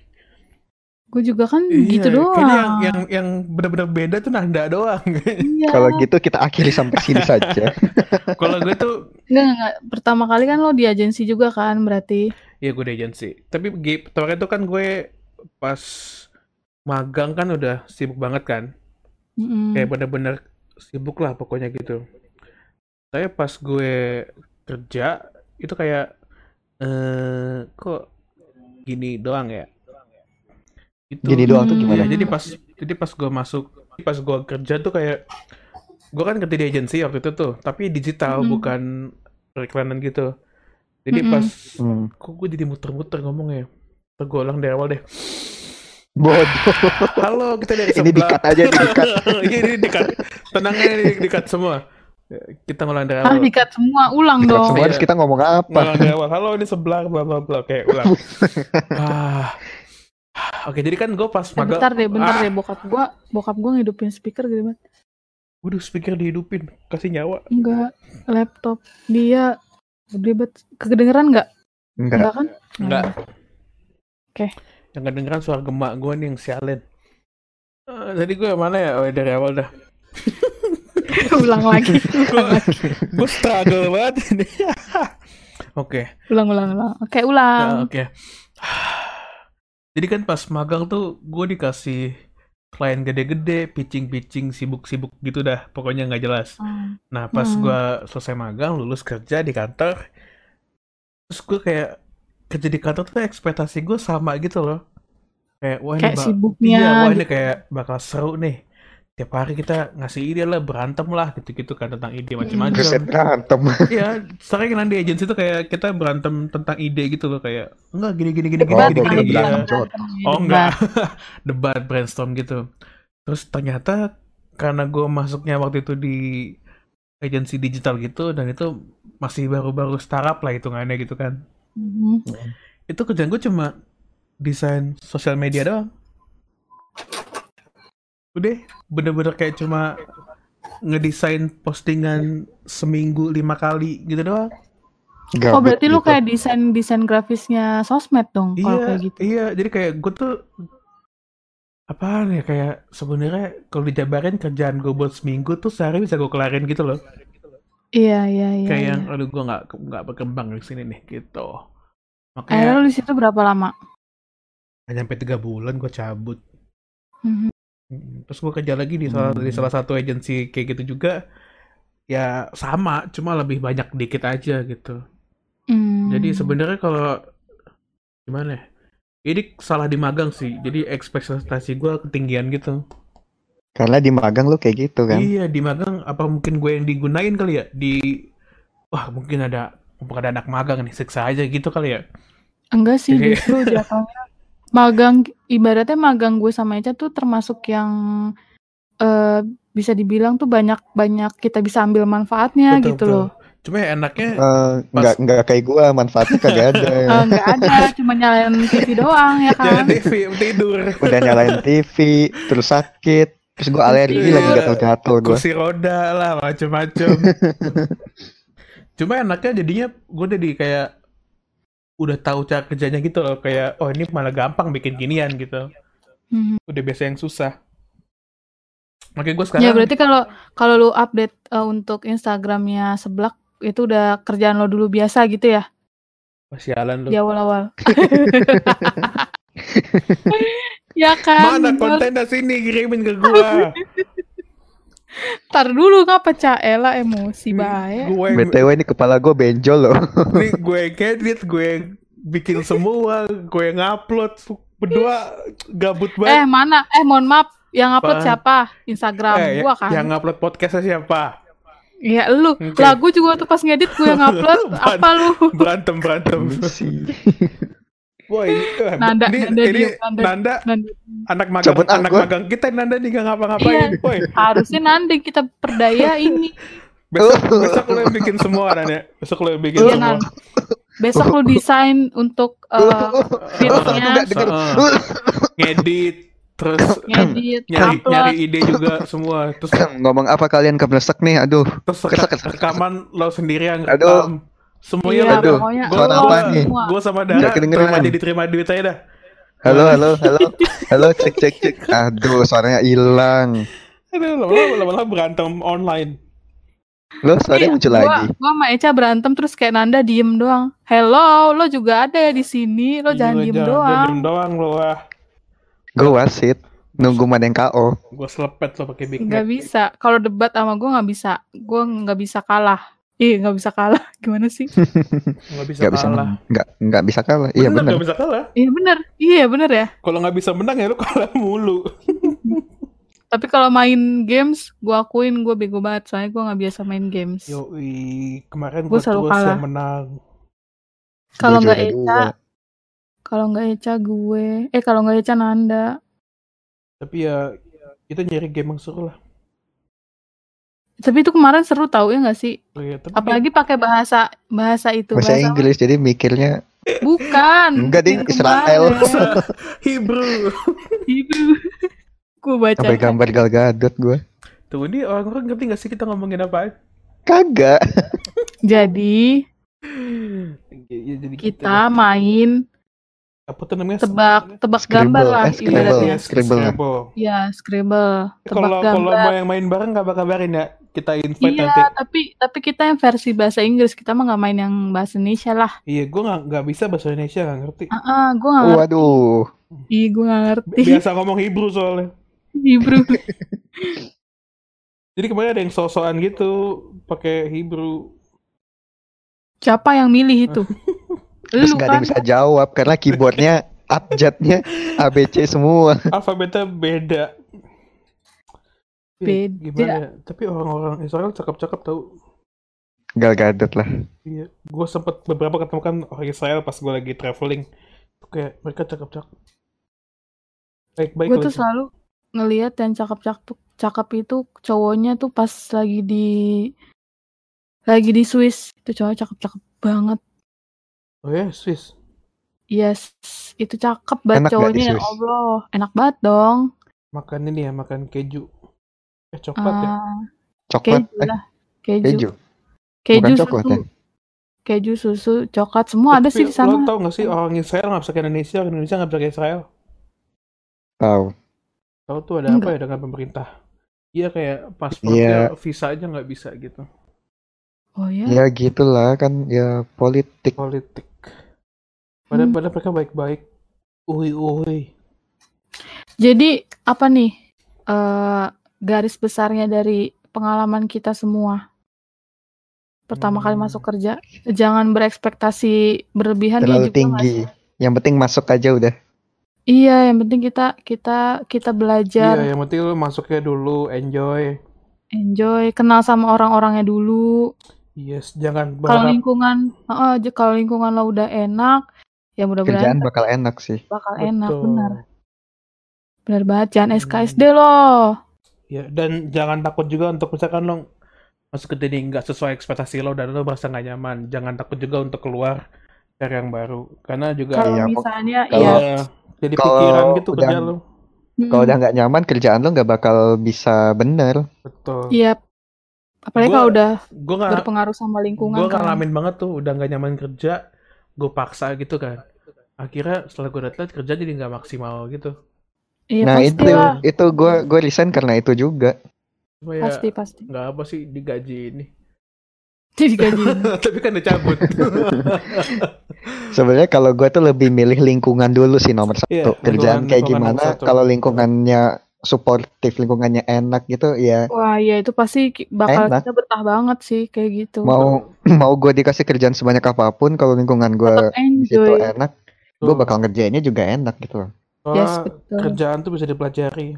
Speaker 2: Gue juga kan
Speaker 3: Iya,
Speaker 2: gitu doang.
Speaker 3: Kayaknya yang yang yang benar-benar beda tuh Nanda doang.
Speaker 2: Iya.
Speaker 1: Kalau gitu kita akhiri sampai sini saja.
Speaker 3: Kalau gue tuh
Speaker 2: Enggak, enggak. Pertama kali kan lo di agensi juga kan berarti.
Speaker 3: ya gue di agensi. Tapi gi- kemarin tuh kan gue pas magang kan udah sibuk banget kan.
Speaker 2: Mm-mm.
Speaker 3: Kayak bener-bener sibuk lah pokoknya gitu. Tapi pas gue kerja itu kayak eh kok gini doang ya? Itu
Speaker 1: Gini doang tuh
Speaker 2: Hmm.
Speaker 1: gimana?
Speaker 3: Iya, jadi pas jadi pas gue masuk, pas gue kerja tuh kayak gue kan kerja di agensi waktu itu tuh, tapi digital
Speaker 2: Mm-mm.
Speaker 3: bukan periklanan gitu. Jadi
Speaker 2: Mm-mm.
Speaker 3: pas
Speaker 1: Hmm.
Speaker 3: kok gue jadi muter-muter ngomongnya. Gue ulang dari awal deh.
Speaker 1: Bodoh.
Speaker 3: Halo, kita dari
Speaker 1: Ini
Speaker 3: sebelah.
Speaker 1: dikat aja ini dikat.
Speaker 3: Iya, ini dikat. Tenang aja ini dikat semua. Kita ngulang dari
Speaker 2: Ah,
Speaker 3: awal.
Speaker 2: dikat semua, ulang
Speaker 1: Dikat
Speaker 2: dong.
Speaker 1: semua
Speaker 3: Iya.
Speaker 1: terus kita ngomong apa?
Speaker 3: Ngulang dari awal. Halo, ini sebelah bla bla bla. Oke, ulang. ah. Oke, jadi kan gue pas
Speaker 2: Eh,
Speaker 3: magang.
Speaker 2: bentar deh, bentar
Speaker 3: Ah.
Speaker 2: deh. Bokap gua, bokap gua ngidupin speaker gitu banget.
Speaker 3: Waduh, speaker dihidupin. Kasih nyawa.
Speaker 2: Enggak, laptop. Dia ribet. Kedengeran nggak?
Speaker 1: Enggak.
Speaker 2: Enggak kan?
Speaker 3: Enggak.
Speaker 2: Oke.
Speaker 3: Yang kedengeran suara gemak gue nih yang sialin. Eh, tadi gue mana ya? Oh, dari awal dah.
Speaker 2: ulang lagi.
Speaker 3: gue struggle banget ini. Oke.
Speaker 2: Ulang, ulang, ulang. Oke,
Speaker 3: Nah,
Speaker 2: ulang.
Speaker 3: Oke. Jadi kan pas magang tuh gue dikasih klien gede-gede, pitching-pitching, sibuk-sibuk gitu dah. Pokoknya nggak jelas.
Speaker 2: Hmm.
Speaker 3: Nah pas
Speaker 2: Hmm.
Speaker 3: gue selesai magang, lulus kerja di kantor, terus gue kayak kerja di kantor tuh ekspektasi gue sama gitu loh. Kayak wah ini
Speaker 2: Kayak
Speaker 3: bak-
Speaker 2: sibuknya.
Speaker 3: iya, wah ini
Speaker 2: gitu.
Speaker 3: kayak bakal seru nih. Tiap hari kita ngasih ide lah, berantem lah gitu-gitu kan tentang ide
Speaker 2: Hmm.
Speaker 3: macam-macam.
Speaker 1: Buset berantem.
Speaker 3: Iya, sering kan di agensi tuh kayak kita berantem tentang ide gitu loh kayak enggak gini gini gini gini
Speaker 1: Oh,
Speaker 3: gini gini
Speaker 1: kira
Speaker 3: iya. Oh enggak, debat brainstorm gitu. Terus ternyata karena gue masuknya waktu itu di agensi digital gitu dan itu masih baru-baru startup lah hitungannya gitu kan.
Speaker 2: Mhm.
Speaker 3: Itu kerjaan gue cuma desain sosial media doang. Udah, bener-bener kayak cuma ngedesain postingan seminggu lima kali gitu doang.
Speaker 2: Oh
Speaker 1: Gabut
Speaker 2: berarti lu
Speaker 1: gitu.
Speaker 2: kayak desain desain grafisnya sosmed dong kalau
Speaker 3: Iya,
Speaker 2: kayak gitu.
Speaker 3: iya. Jadi kayak gue tuh apaan ya kayak sebenarnya kalau dijabarin kerjaan gue buat seminggu tuh sehari bisa gue kelarin gitu loh.
Speaker 2: Iya, iya, iya.
Speaker 3: kayak
Speaker 2: iya.
Speaker 3: yang aduh gue nggak nggak berkembang di sini nih gitu
Speaker 2: Akhirnya
Speaker 3: makanya
Speaker 2: lu di situ berapa lama?
Speaker 3: nggak nyampe tiga bulan gue cabut
Speaker 2: Mhm.
Speaker 3: Mm, terus gue kerja lagi di salah di
Speaker 1: Hmm.
Speaker 3: salah satu agensi kayak gitu juga ya sama cuma lebih banyak dikit aja gitu
Speaker 2: Hmm.
Speaker 3: jadi sebenarnya kalau gimana ya ini salah di magang sih jadi ekspektasi gue ketinggian gitu
Speaker 1: Karena di magang lu kayak gitu kan.
Speaker 3: iya di magang apa mungkin gue yang digunain kali ya di wah mungkin ada mumpung ada anak magang nih siksa aja gitu kali ya
Speaker 2: Enggak sih,
Speaker 3: Jadi-
Speaker 2: justru jatuhnya magang ibaratnya magang gue sama Eca tuh termasuk yang eh bisa dibilang tuh banyak banyak kita bisa ambil manfaatnya
Speaker 3: Betul,
Speaker 2: gitu
Speaker 3: betul.
Speaker 2: loh.
Speaker 3: cuma ya enaknya
Speaker 1: Eh, nggak nggak kayak gua manfaatnya kagak ada.
Speaker 2: Eh, Nggak ada, cuma nyalain TV doang ya kan.
Speaker 3: TV tidur
Speaker 1: Udah nyalain TV, terus sakit, terus gua alergi
Speaker 3: Iya.
Speaker 1: lagi gatal-gatal gua.
Speaker 3: kursi roda lah macem-macem cuma enaknya jadinya gue jadi kayak udah tahu cara kerjanya gitu loh kayak oh ini malah gampang bikin ginian gitu
Speaker 2: Mhm.
Speaker 3: udah biasa yang susah makanya gue sekarang
Speaker 2: Ya berarti kalau kalau lu update eh, untuk Instagramnya seblak itu udah kerjaan lo dulu biasa gitu ya
Speaker 3: Wah, sialan lu
Speaker 2: di awal-awal. ya kan.
Speaker 3: mana kontennya sini kirimin ke gua
Speaker 2: Ntar dulu ngapa Ca Ela emosi bae.
Speaker 3: gue
Speaker 1: BTW ini kepala gua benjol loh.
Speaker 3: nih gue yang edit gue yang bikin semua gue yang upload berdua gabut
Speaker 2: Eh
Speaker 3: banget
Speaker 2: mana? Eh mohon maaf, yang upload
Speaker 3: Apaan?
Speaker 2: siapa? Instagram
Speaker 3: Eh,
Speaker 2: gua kan.
Speaker 3: yang upload podcastnya siapa
Speaker 2: Iya lu.
Speaker 3: Oke.
Speaker 2: Lagu juga tuh pas ngedit gue yang upload.
Speaker 3: Ban-
Speaker 2: apa lu?
Speaker 3: berantem berantem Eh,
Speaker 2: Nanda-
Speaker 3: ini,
Speaker 2: Nanda
Speaker 3: ini
Speaker 2: Nanda.
Speaker 3: Nanda
Speaker 2: Nanda.
Speaker 3: anak magang
Speaker 1: Cabut ah,
Speaker 3: anak
Speaker 1: gua.
Speaker 3: magang kita Nanda nih gak ngapa-ngapain.
Speaker 2: Iya.
Speaker 3: Woi,
Speaker 2: Harusnya nanti kita perdaya ini.
Speaker 3: besok besok lo yang bikin semua Nanda. Besok lo yang bikin
Speaker 2: Iya
Speaker 3: semua.
Speaker 2: Nan. Besok lu desain untuk eh, fitnya.
Speaker 3: Heeh. ngedit terus
Speaker 2: ngedit,
Speaker 3: nyari
Speaker 2: upload.
Speaker 3: nyari ide juga semua terus
Speaker 1: Ngomong apa kalian keblesek nih? Aduh.
Speaker 3: terus
Speaker 1: Kesek,
Speaker 3: reka-
Speaker 1: kesek.
Speaker 3: rekaman lo sendiri yang
Speaker 1: Aduh.
Speaker 3: Semuanya
Speaker 2: Iya,
Speaker 1: Aduh.
Speaker 2: pokoknya
Speaker 3: Gua,
Speaker 1: apa nih?
Speaker 3: gua sama Dara
Speaker 1: kedengeran.
Speaker 3: terima aja diterima duit aja dah.
Speaker 1: Halo, halo, halo. Halo, cek cek cek. Aduh, suaranya hilang.
Speaker 3: Aduh, lama-lama berantem online.
Speaker 1: Lo suaranya muncul
Speaker 2: gua,
Speaker 1: lagi.
Speaker 2: Gua sama Eca berantem terus kayak Nanda diem doang. Hello, lo juga ada ya di sini. Lo jangan
Speaker 3: Iya,
Speaker 2: diem
Speaker 3: jangan-
Speaker 2: doang.
Speaker 3: jangan Diem doang lo.
Speaker 1: Gue wasit. Nunggu mana yang KO.
Speaker 3: Gue selepet lo pakai Big
Speaker 2: Nggak
Speaker 3: Mac.
Speaker 2: bisa. Kalau debat sama gue nggak bisa. Gue nggak bisa kalah. Ih, nggak bisa kalah. Gimana sih?
Speaker 3: Nggak bisa kalah.
Speaker 1: Nggak nggak bisa kalah. Iya
Speaker 3: Bener,
Speaker 1: benar.
Speaker 3: nggak bisa kalah.
Speaker 2: Iya bener. Iya bener ya.
Speaker 3: Kalau nggak bisa menang ya lo kalah mulu.
Speaker 2: Tapi kalau main games, gue akuin gue bego banget. Soalnya gue nggak biasa main games.
Speaker 3: Yoi, kemarin
Speaker 2: Gua
Speaker 3: gue
Speaker 2: selalu kalah.
Speaker 3: yang menang.
Speaker 2: Kalau nggak Eca, kalau nggak Eca gue. Eh kalau nggak Eca Nanda.
Speaker 3: Tapi ya kita nyari game yang seru lah.
Speaker 2: Tapi itu kemarin seru tau ya nggak sih?
Speaker 3: Oh, iya, tapi
Speaker 2: Apalagi pakai bahasa bahasa itu.
Speaker 1: Bahasa Inggris jadi mikirnya
Speaker 2: Bukan.
Speaker 1: Enggak,
Speaker 2: Yang
Speaker 1: Israel.
Speaker 3: Hebrew.
Speaker 2: Hebrew. gue baca.
Speaker 1: sampai gambar Gal Gadot gue.
Speaker 3: Tuh ini orang-orang ngerti gak sih kita ngomongin apa?
Speaker 1: Kagak.
Speaker 2: Jadi
Speaker 3: Ya, jadi
Speaker 2: kita main
Speaker 3: apa tuh namanya?
Speaker 2: tebak tebak
Speaker 1: Scribble,
Speaker 2: gambar lah
Speaker 1: eh, Scribble.
Speaker 2: ibaratnya.
Speaker 3: Iya,
Speaker 1: Scribble.
Speaker 3: Scribble.
Speaker 2: Ya, scribble, tebak
Speaker 3: Kalau kalau
Speaker 2: gambar.
Speaker 3: mau yang main bareng kabar-kabarin ya. Kita invite
Speaker 2: Iya,
Speaker 3: nanti.
Speaker 2: tapi tapi kita yang versi bahasa Inggris, kita mah nggak main yang bahasa Indonesia lah.
Speaker 3: Iya, gue nggak nggak bisa bahasa Indonesia nggak ngerti.
Speaker 2: Ah, ah, gue nggak ngerti.
Speaker 1: Waduh.
Speaker 2: Ih, gue nggak ngerti.
Speaker 3: Biasa ngomong Hebrew soalnya.
Speaker 2: Hebrew.
Speaker 3: Jadi kemarin ada yang sosokan gitu pakai Hebrew.
Speaker 2: Siapa yang milih itu?
Speaker 1: Terus
Speaker 2: Lu
Speaker 1: nggak ada yang
Speaker 2: kan?
Speaker 1: bisa jawab karena keyboardnya abjadnya ABC semua.
Speaker 3: Alfabetnya beda. Iya,
Speaker 2: Beda.
Speaker 3: Gimana ya? Tapi orang-orang Israel cakep-cakep tau.
Speaker 1: Gal Gadot lah.
Speaker 3: Iya, gue sempet beberapa ketemu kan orang Israel pas gue lagi traveling. Tuh Kayak mereka cakep-cakep. Baik-baik
Speaker 2: Gue
Speaker 3: lagi.
Speaker 2: tuh selalu ngelihat yang cakep-cakep cakep itu cowoknya tuh pas lagi di lagi di Swiss itu cowok cakep-cakep banget.
Speaker 3: Oh ya, Swiss.
Speaker 2: Yes, itu cakep banget
Speaker 1: Enak
Speaker 2: cowoknya ya? Allah, enak banget dong.
Speaker 3: Makan ini ya, makan keju. Eh, coklat ya.
Speaker 2: Ah,
Speaker 1: Coklat.
Speaker 2: keju
Speaker 1: Eh,
Speaker 2: lah, keju,
Speaker 1: keju.
Speaker 2: keju
Speaker 1: Bukan
Speaker 2: susu,
Speaker 1: coklat ya?
Speaker 2: keju susu, coklat semua ada
Speaker 3: Tapi
Speaker 2: sih di sana.
Speaker 3: Lo tau gak sih orang Israel nggak bisa ke Indonesia, orang Indonesia nggak bisa ke Israel.
Speaker 1: Tahu.
Speaker 3: Tahu tuh ada apa ya dengan pemerintah? Iya kayak paspornya visa aja nggak bisa gitu.
Speaker 2: Oh ya?
Speaker 1: Ya gitulah kan ya politik.
Speaker 3: politik. Padahal,
Speaker 2: Hmm.
Speaker 3: padahal mereka baik-baik. Uhui, uhui.
Speaker 2: Jadi apa nih eh garis besarnya dari pengalaman kita semua? Pertama kali
Speaker 3: Hmm.
Speaker 2: masuk kerja, jangan berekspektasi berlebihan ya
Speaker 1: Terlalu
Speaker 2: juga
Speaker 1: tinggi.
Speaker 2: sih?
Speaker 1: Yang penting masuk aja udah.
Speaker 2: Iya, yang penting kita kita kita belajar,
Speaker 3: Iya, yang penting lu masuknya dulu, enjoy.
Speaker 2: enjoy, kenal sama orang-orangnya dulu.
Speaker 3: Yes, jangan
Speaker 2: Kalau
Speaker 3: berharap.
Speaker 2: lingkungan, heeh, j- kalau lingkungan lo udah enak, ya mudah-mudahan
Speaker 1: Kerjaan bakal enak sih.
Speaker 2: bakal enak,
Speaker 3: Betul.
Speaker 2: benar. Benar banget, jangan
Speaker 3: Hmm.
Speaker 2: SKSD loh.
Speaker 3: Ya, dan jangan takut juga untuk misalkan lo masuk ke ini nggak sesuai ekspektasi lo dan lo merasa nggak nyaman. Jangan takut juga untuk keluar cari yang baru. Karena juga
Speaker 2: Kalau
Speaker 1: pok-
Speaker 2: misalnya,
Speaker 1: kalau-
Speaker 2: iya,
Speaker 3: ya, jadi
Speaker 1: kalau
Speaker 3: pikiran gitu
Speaker 1: udah-
Speaker 3: kerja lo.
Speaker 1: Kalau udah nggak nyaman kerjaan lo nggak bakal bisa bener.
Speaker 3: Betul.
Speaker 2: iya, apalagi
Speaker 3: Gua-
Speaker 2: kalau udah
Speaker 3: Gue nggak
Speaker 2: berpengaruh sama lingkungan
Speaker 3: gue
Speaker 2: kan.
Speaker 3: ngalamin banget tuh udah nggak nyaman kerja gue paksa gitu kan akhirnya setelah gue lihat kerja jadi nggak maksimal gitu
Speaker 2: Iya
Speaker 1: nah
Speaker 2: pasti
Speaker 1: itu
Speaker 2: lah,
Speaker 1: itu gue gue resign karena itu juga.
Speaker 3: ya
Speaker 2: pasti pasti.
Speaker 3: nggak apa sih digaji ini
Speaker 2: Jadi gaji.
Speaker 3: tapi kan dicabut
Speaker 1: Sebenarnya kalau gue tuh lebih milih lingkungan dulu sih nomor satu.
Speaker 3: Iya,
Speaker 1: Kerjaan
Speaker 3: lingkungan-
Speaker 1: kayak
Speaker 3: lingkungan
Speaker 1: gimana? Kalau lingkungannya suportif, lingkungannya enak gitu, ya
Speaker 2: Wah, ya itu pasti bakal
Speaker 1: Enak.
Speaker 2: kita betah banget sih kayak gitu.
Speaker 1: mau mau gue dikasih kerjaan sebanyak apa pun, kalau lingkungan gue
Speaker 2: Tetap
Speaker 1: di situ
Speaker 2: enjoy.
Speaker 1: enak, gue bakal ngerjainnya juga enak gitu. loh.
Speaker 3: Soalnya
Speaker 2: Yes, betul.
Speaker 3: kerjaan tuh bisa dipelajari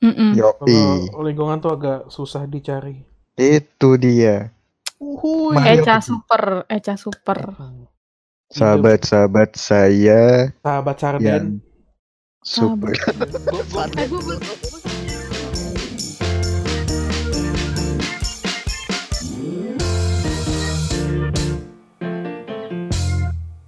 Speaker 2: Mm-mm.
Speaker 1: Yoi,
Speaker 3: kalau lingkungan tuh agak susah dicari
Speaker 1: itu dia.
Speaker 3: Uhuy.
Speaker 2: Eca super, Eca super.
Speaker 1: Sahabat-sahabat saya
Speaker 3: sahabat sarden
Speaker 1: super.
Speaker 2: Sahabat.